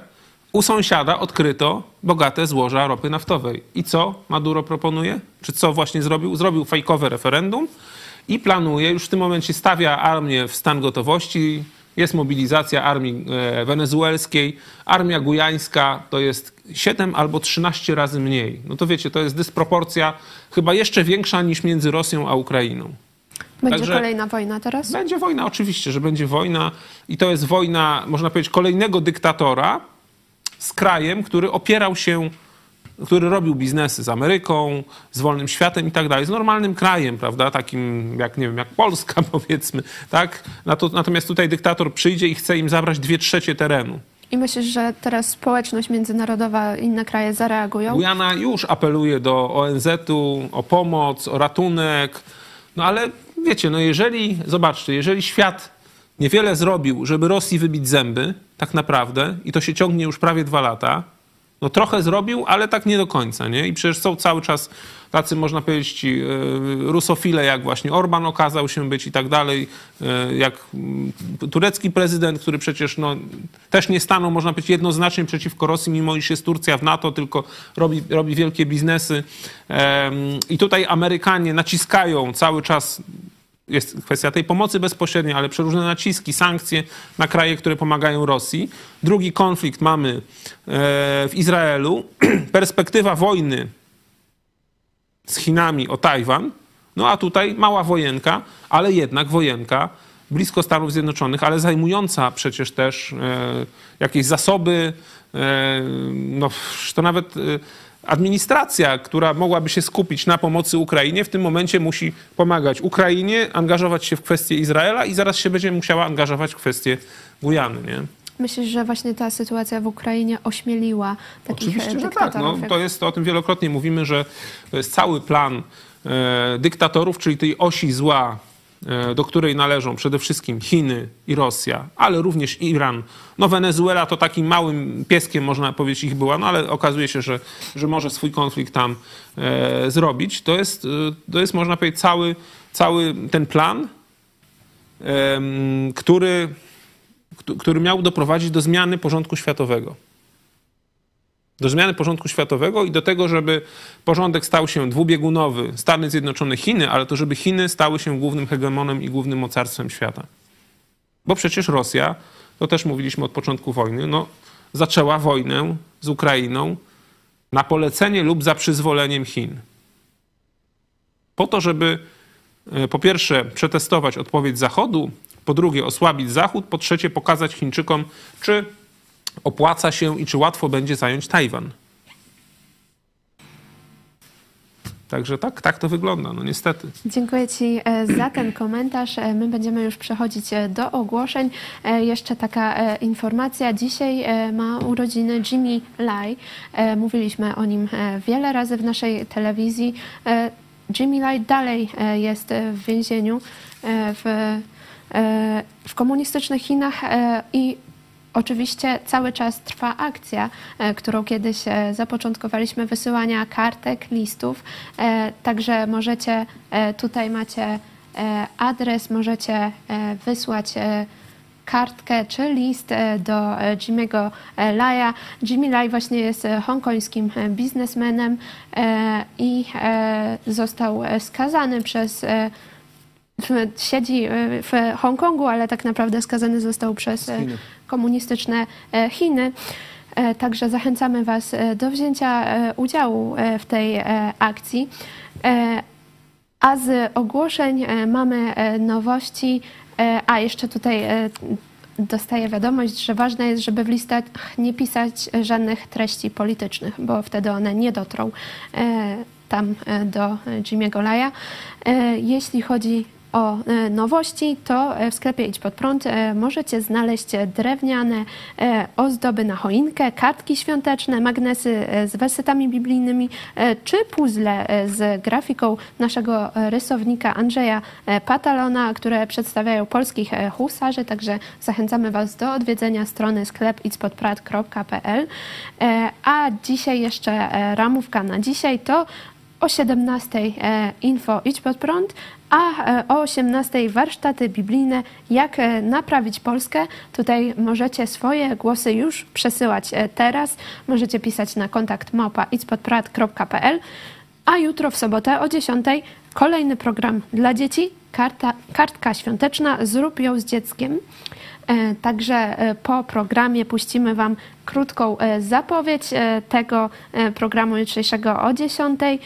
u sąsiada odkryto bogate złoża ropy naftowej. I co Maduro proponuje? Czy co właśnie zrobił? Zrobił fajkowe referendum i planuje, już w tym momencie stawia armię w stan gotowości. Jest mobilizacja armii e, wenezuelskiej. Armia gujańska to jest 7 albo 13 razy mniej. No to wiecie, to jest dysproporcja chyba jeszcze większa niż między Rosją a Ukrainą. Będzie Także- kolejna wojna teraz? Będzie wojna, oczywiście, że będzie wojna i to jest wojna, można powiedzieć, kolejnego dyktatora z krajem, który opierał się, który robił biznesy z Ameryką, z wolnym światem i tak dalej, z normalnym krajem, prawda, takim jak, nie wiem, jak Polska powiedzmy, tak? Na to, natomiast tutaj dyktator przyjdzie i chce im zabrać dwie trzecie terenu. I myślisz, że teraz społeczność międzynarodowa, inne kraje zareagują? Gujana już apeluje do ONZ-u o pomoc, o ratunek. No ale wiecie, no jeżeli, zobaczcie, jeżeli świat niewiele zrobił, żeby Rosji wybić zęby, tak naprawdę, i to się ciągnie już prawie dwa lata, no trochę zrobił, ale tak nie do końca, nie? I przecież są cały czas tacy, można powiedzieć, ci, e, rusofile, jak właśnie Orban okazał się być i tak dalej, e, jak mm, turecki prezydent, który przecież no, też nie stanął, można powiedzieć, jednoznacznie przeciwko Rosji, mimo iż jest Turcja w NATO, tylko robi, robi wielkie biznesy. Em, I tutaj Amerykanie naciskają cały czas jest kwestia tej pomocy bezpośredniej, ale przeróżne naciski, sankcje na kraje, które pomagają Rosji. Drugi konflikt mamy e, w Izraelu. Perspektywa wojny z Chinami o Tajwan. No a tutaj mała wojenka, ale jednak wojenka blisko Stanów Zjednoczonych, ale zajmująca przecież też e, jakieś zasoby, e, no to nawet administracja, która mogłaby się skupić na pomocy Ukrainie, w tym momencie musi pomagać Ukrainie, angażować się w kwestie Izraela i zaraz się będzie musiała angażować w kwestie Gujany, nie? Myślisz, że właśnie ta sytuacja w Ukrainie ośmieliła takich Oczywiście, e, że tak. No, to jest, o tym wielokrotnie mówimy, że to jest cały plan e, dyktatorów, czyli tej osi zła, do której należą przede wszystkim Chiny i Rosja, ale również Iran. No Wenezuela to takim małym pieskiem, można powiedzieć, ich była, no ale okazuje się, że, że może swój konflikt tam e, zrobić. To jest, e, to jest, można powiedzieć, cały, cały ten plan, em, który któ- który miał doprowadzić do zmiany porządku światowego. Do zmiany porządku światowego i do tego, żeby porządek stał się dwubiegunowy, Stany Zjednoczone, Chiny, ale to żeby Chiny stały się głównym hegemonem i głównym mocarstwem świata. Bo przecież Rosja, to też mówiliśmy od początku wojny, no, zaczęła wojnę z Ukrainą na polecenie lub za przyzwoleniem Chin. Po to, żeby e, po pierwsze przetestować odpowiedź Zachodu, po drugie osłabić Zachód, po trzecie pokazać Chińczykom, czy opłaca się i czy łatwo będzie zająć Tajwan. Także tak, tak to wygląda, no niestety. Dziękuję Ci e, za ten komentarz. E, My będziemy już przechodzić e, do ogłoszeń. Jeszcze taka informacja. Dzisiaj ma urodziny Jimmy Lai. Mówiliśmy o nim wiele razy w naszej telewizji. Jimmy Lai dalej jest w więzieniu w, w komunistycznych Chinach i Oczywiście cały czas trwa akcja, e, którą kiedyś e, zapoczątkowaliśmy, wysyłania kartek, listów. E, Także możecie, tutaj macie adres, możecie wysłać kartkę czy list do Jimmy'ego Laja. Jimmy Lai właśnie jest hongkońskim biznesmenem i został skazany przez siedzi e, w Hongkongu, ale tak naprawdę skazany został przez e, Chiny. komunistyczne e, Chiny. E, Także zachęcamy Was e, do wzięcia e, udziału e, w tej e, akcji. E, A z ogłoszeń e, mamy e, nowości, e, a jeszcze tutaj e, dostaję wiadomość, że ważne jest, żeby w listach nie pisać żadnych treści politycznych, bo wtedy one nie dotrą e, tam e, do e, Jimmy'ego Laja. E, Jeśli chodzi o e, nowości, to e, w sklepie Idź Pod Prąd e, możecie znaleźć drewniane ozdoby na choinkę, kartki świąteczne, magnesy z wersetami biblijnymi, czy puzzle z grafiką naszego rysownika Andrzeja Patalona, które przedstawiają polskich husarzy, także zachęcamy Was do odwiedzenia strony sklep idźpodprad.pl. E, A dzisiaj jeszcze ramówka na dzisiaj to o 17 e, info Idź Pod Prąd, a e, o 18 warsztaty biblijne Jak e, naprawić Polskę. Tutaj możecie swoje głosy już przesyłać teraz. Możecie pisać na kontakt małpa idźpodprad.pl a jutro w sobotę o 10 kolejny program dla dzieci, karta, kartka świąteczna Zrób ją z dzieckiem. E, Także e, po programie puścimy Wam krótką e, zapowiedź tego programu jutrzejszego o 10. E,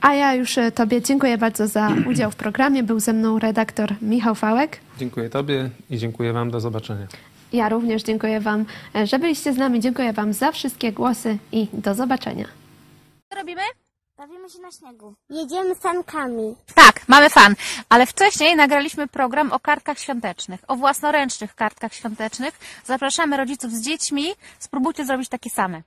A ja już Tobie dziękuję bardzo za udział w programie. Był ze mną redaktor Michał Fałek. Dziękuję Tobie i dziękuję Wam. Do zobaczenia. Ja również dziękuję Wam, że byliście z nami. Dziękuję Wam za wszystkie głosy i do zobaczenia. Co robimy? Bawimy się na śniegu. Jedziemy sankami. Tak, mamy fan. Ale wcześniej nagraliśmy program o kartkach świątecznych, o własnoręcznych kartkach świątecznych. Zapraszamy rodziców z dziećmi. Spróbujcie zrobić takie same.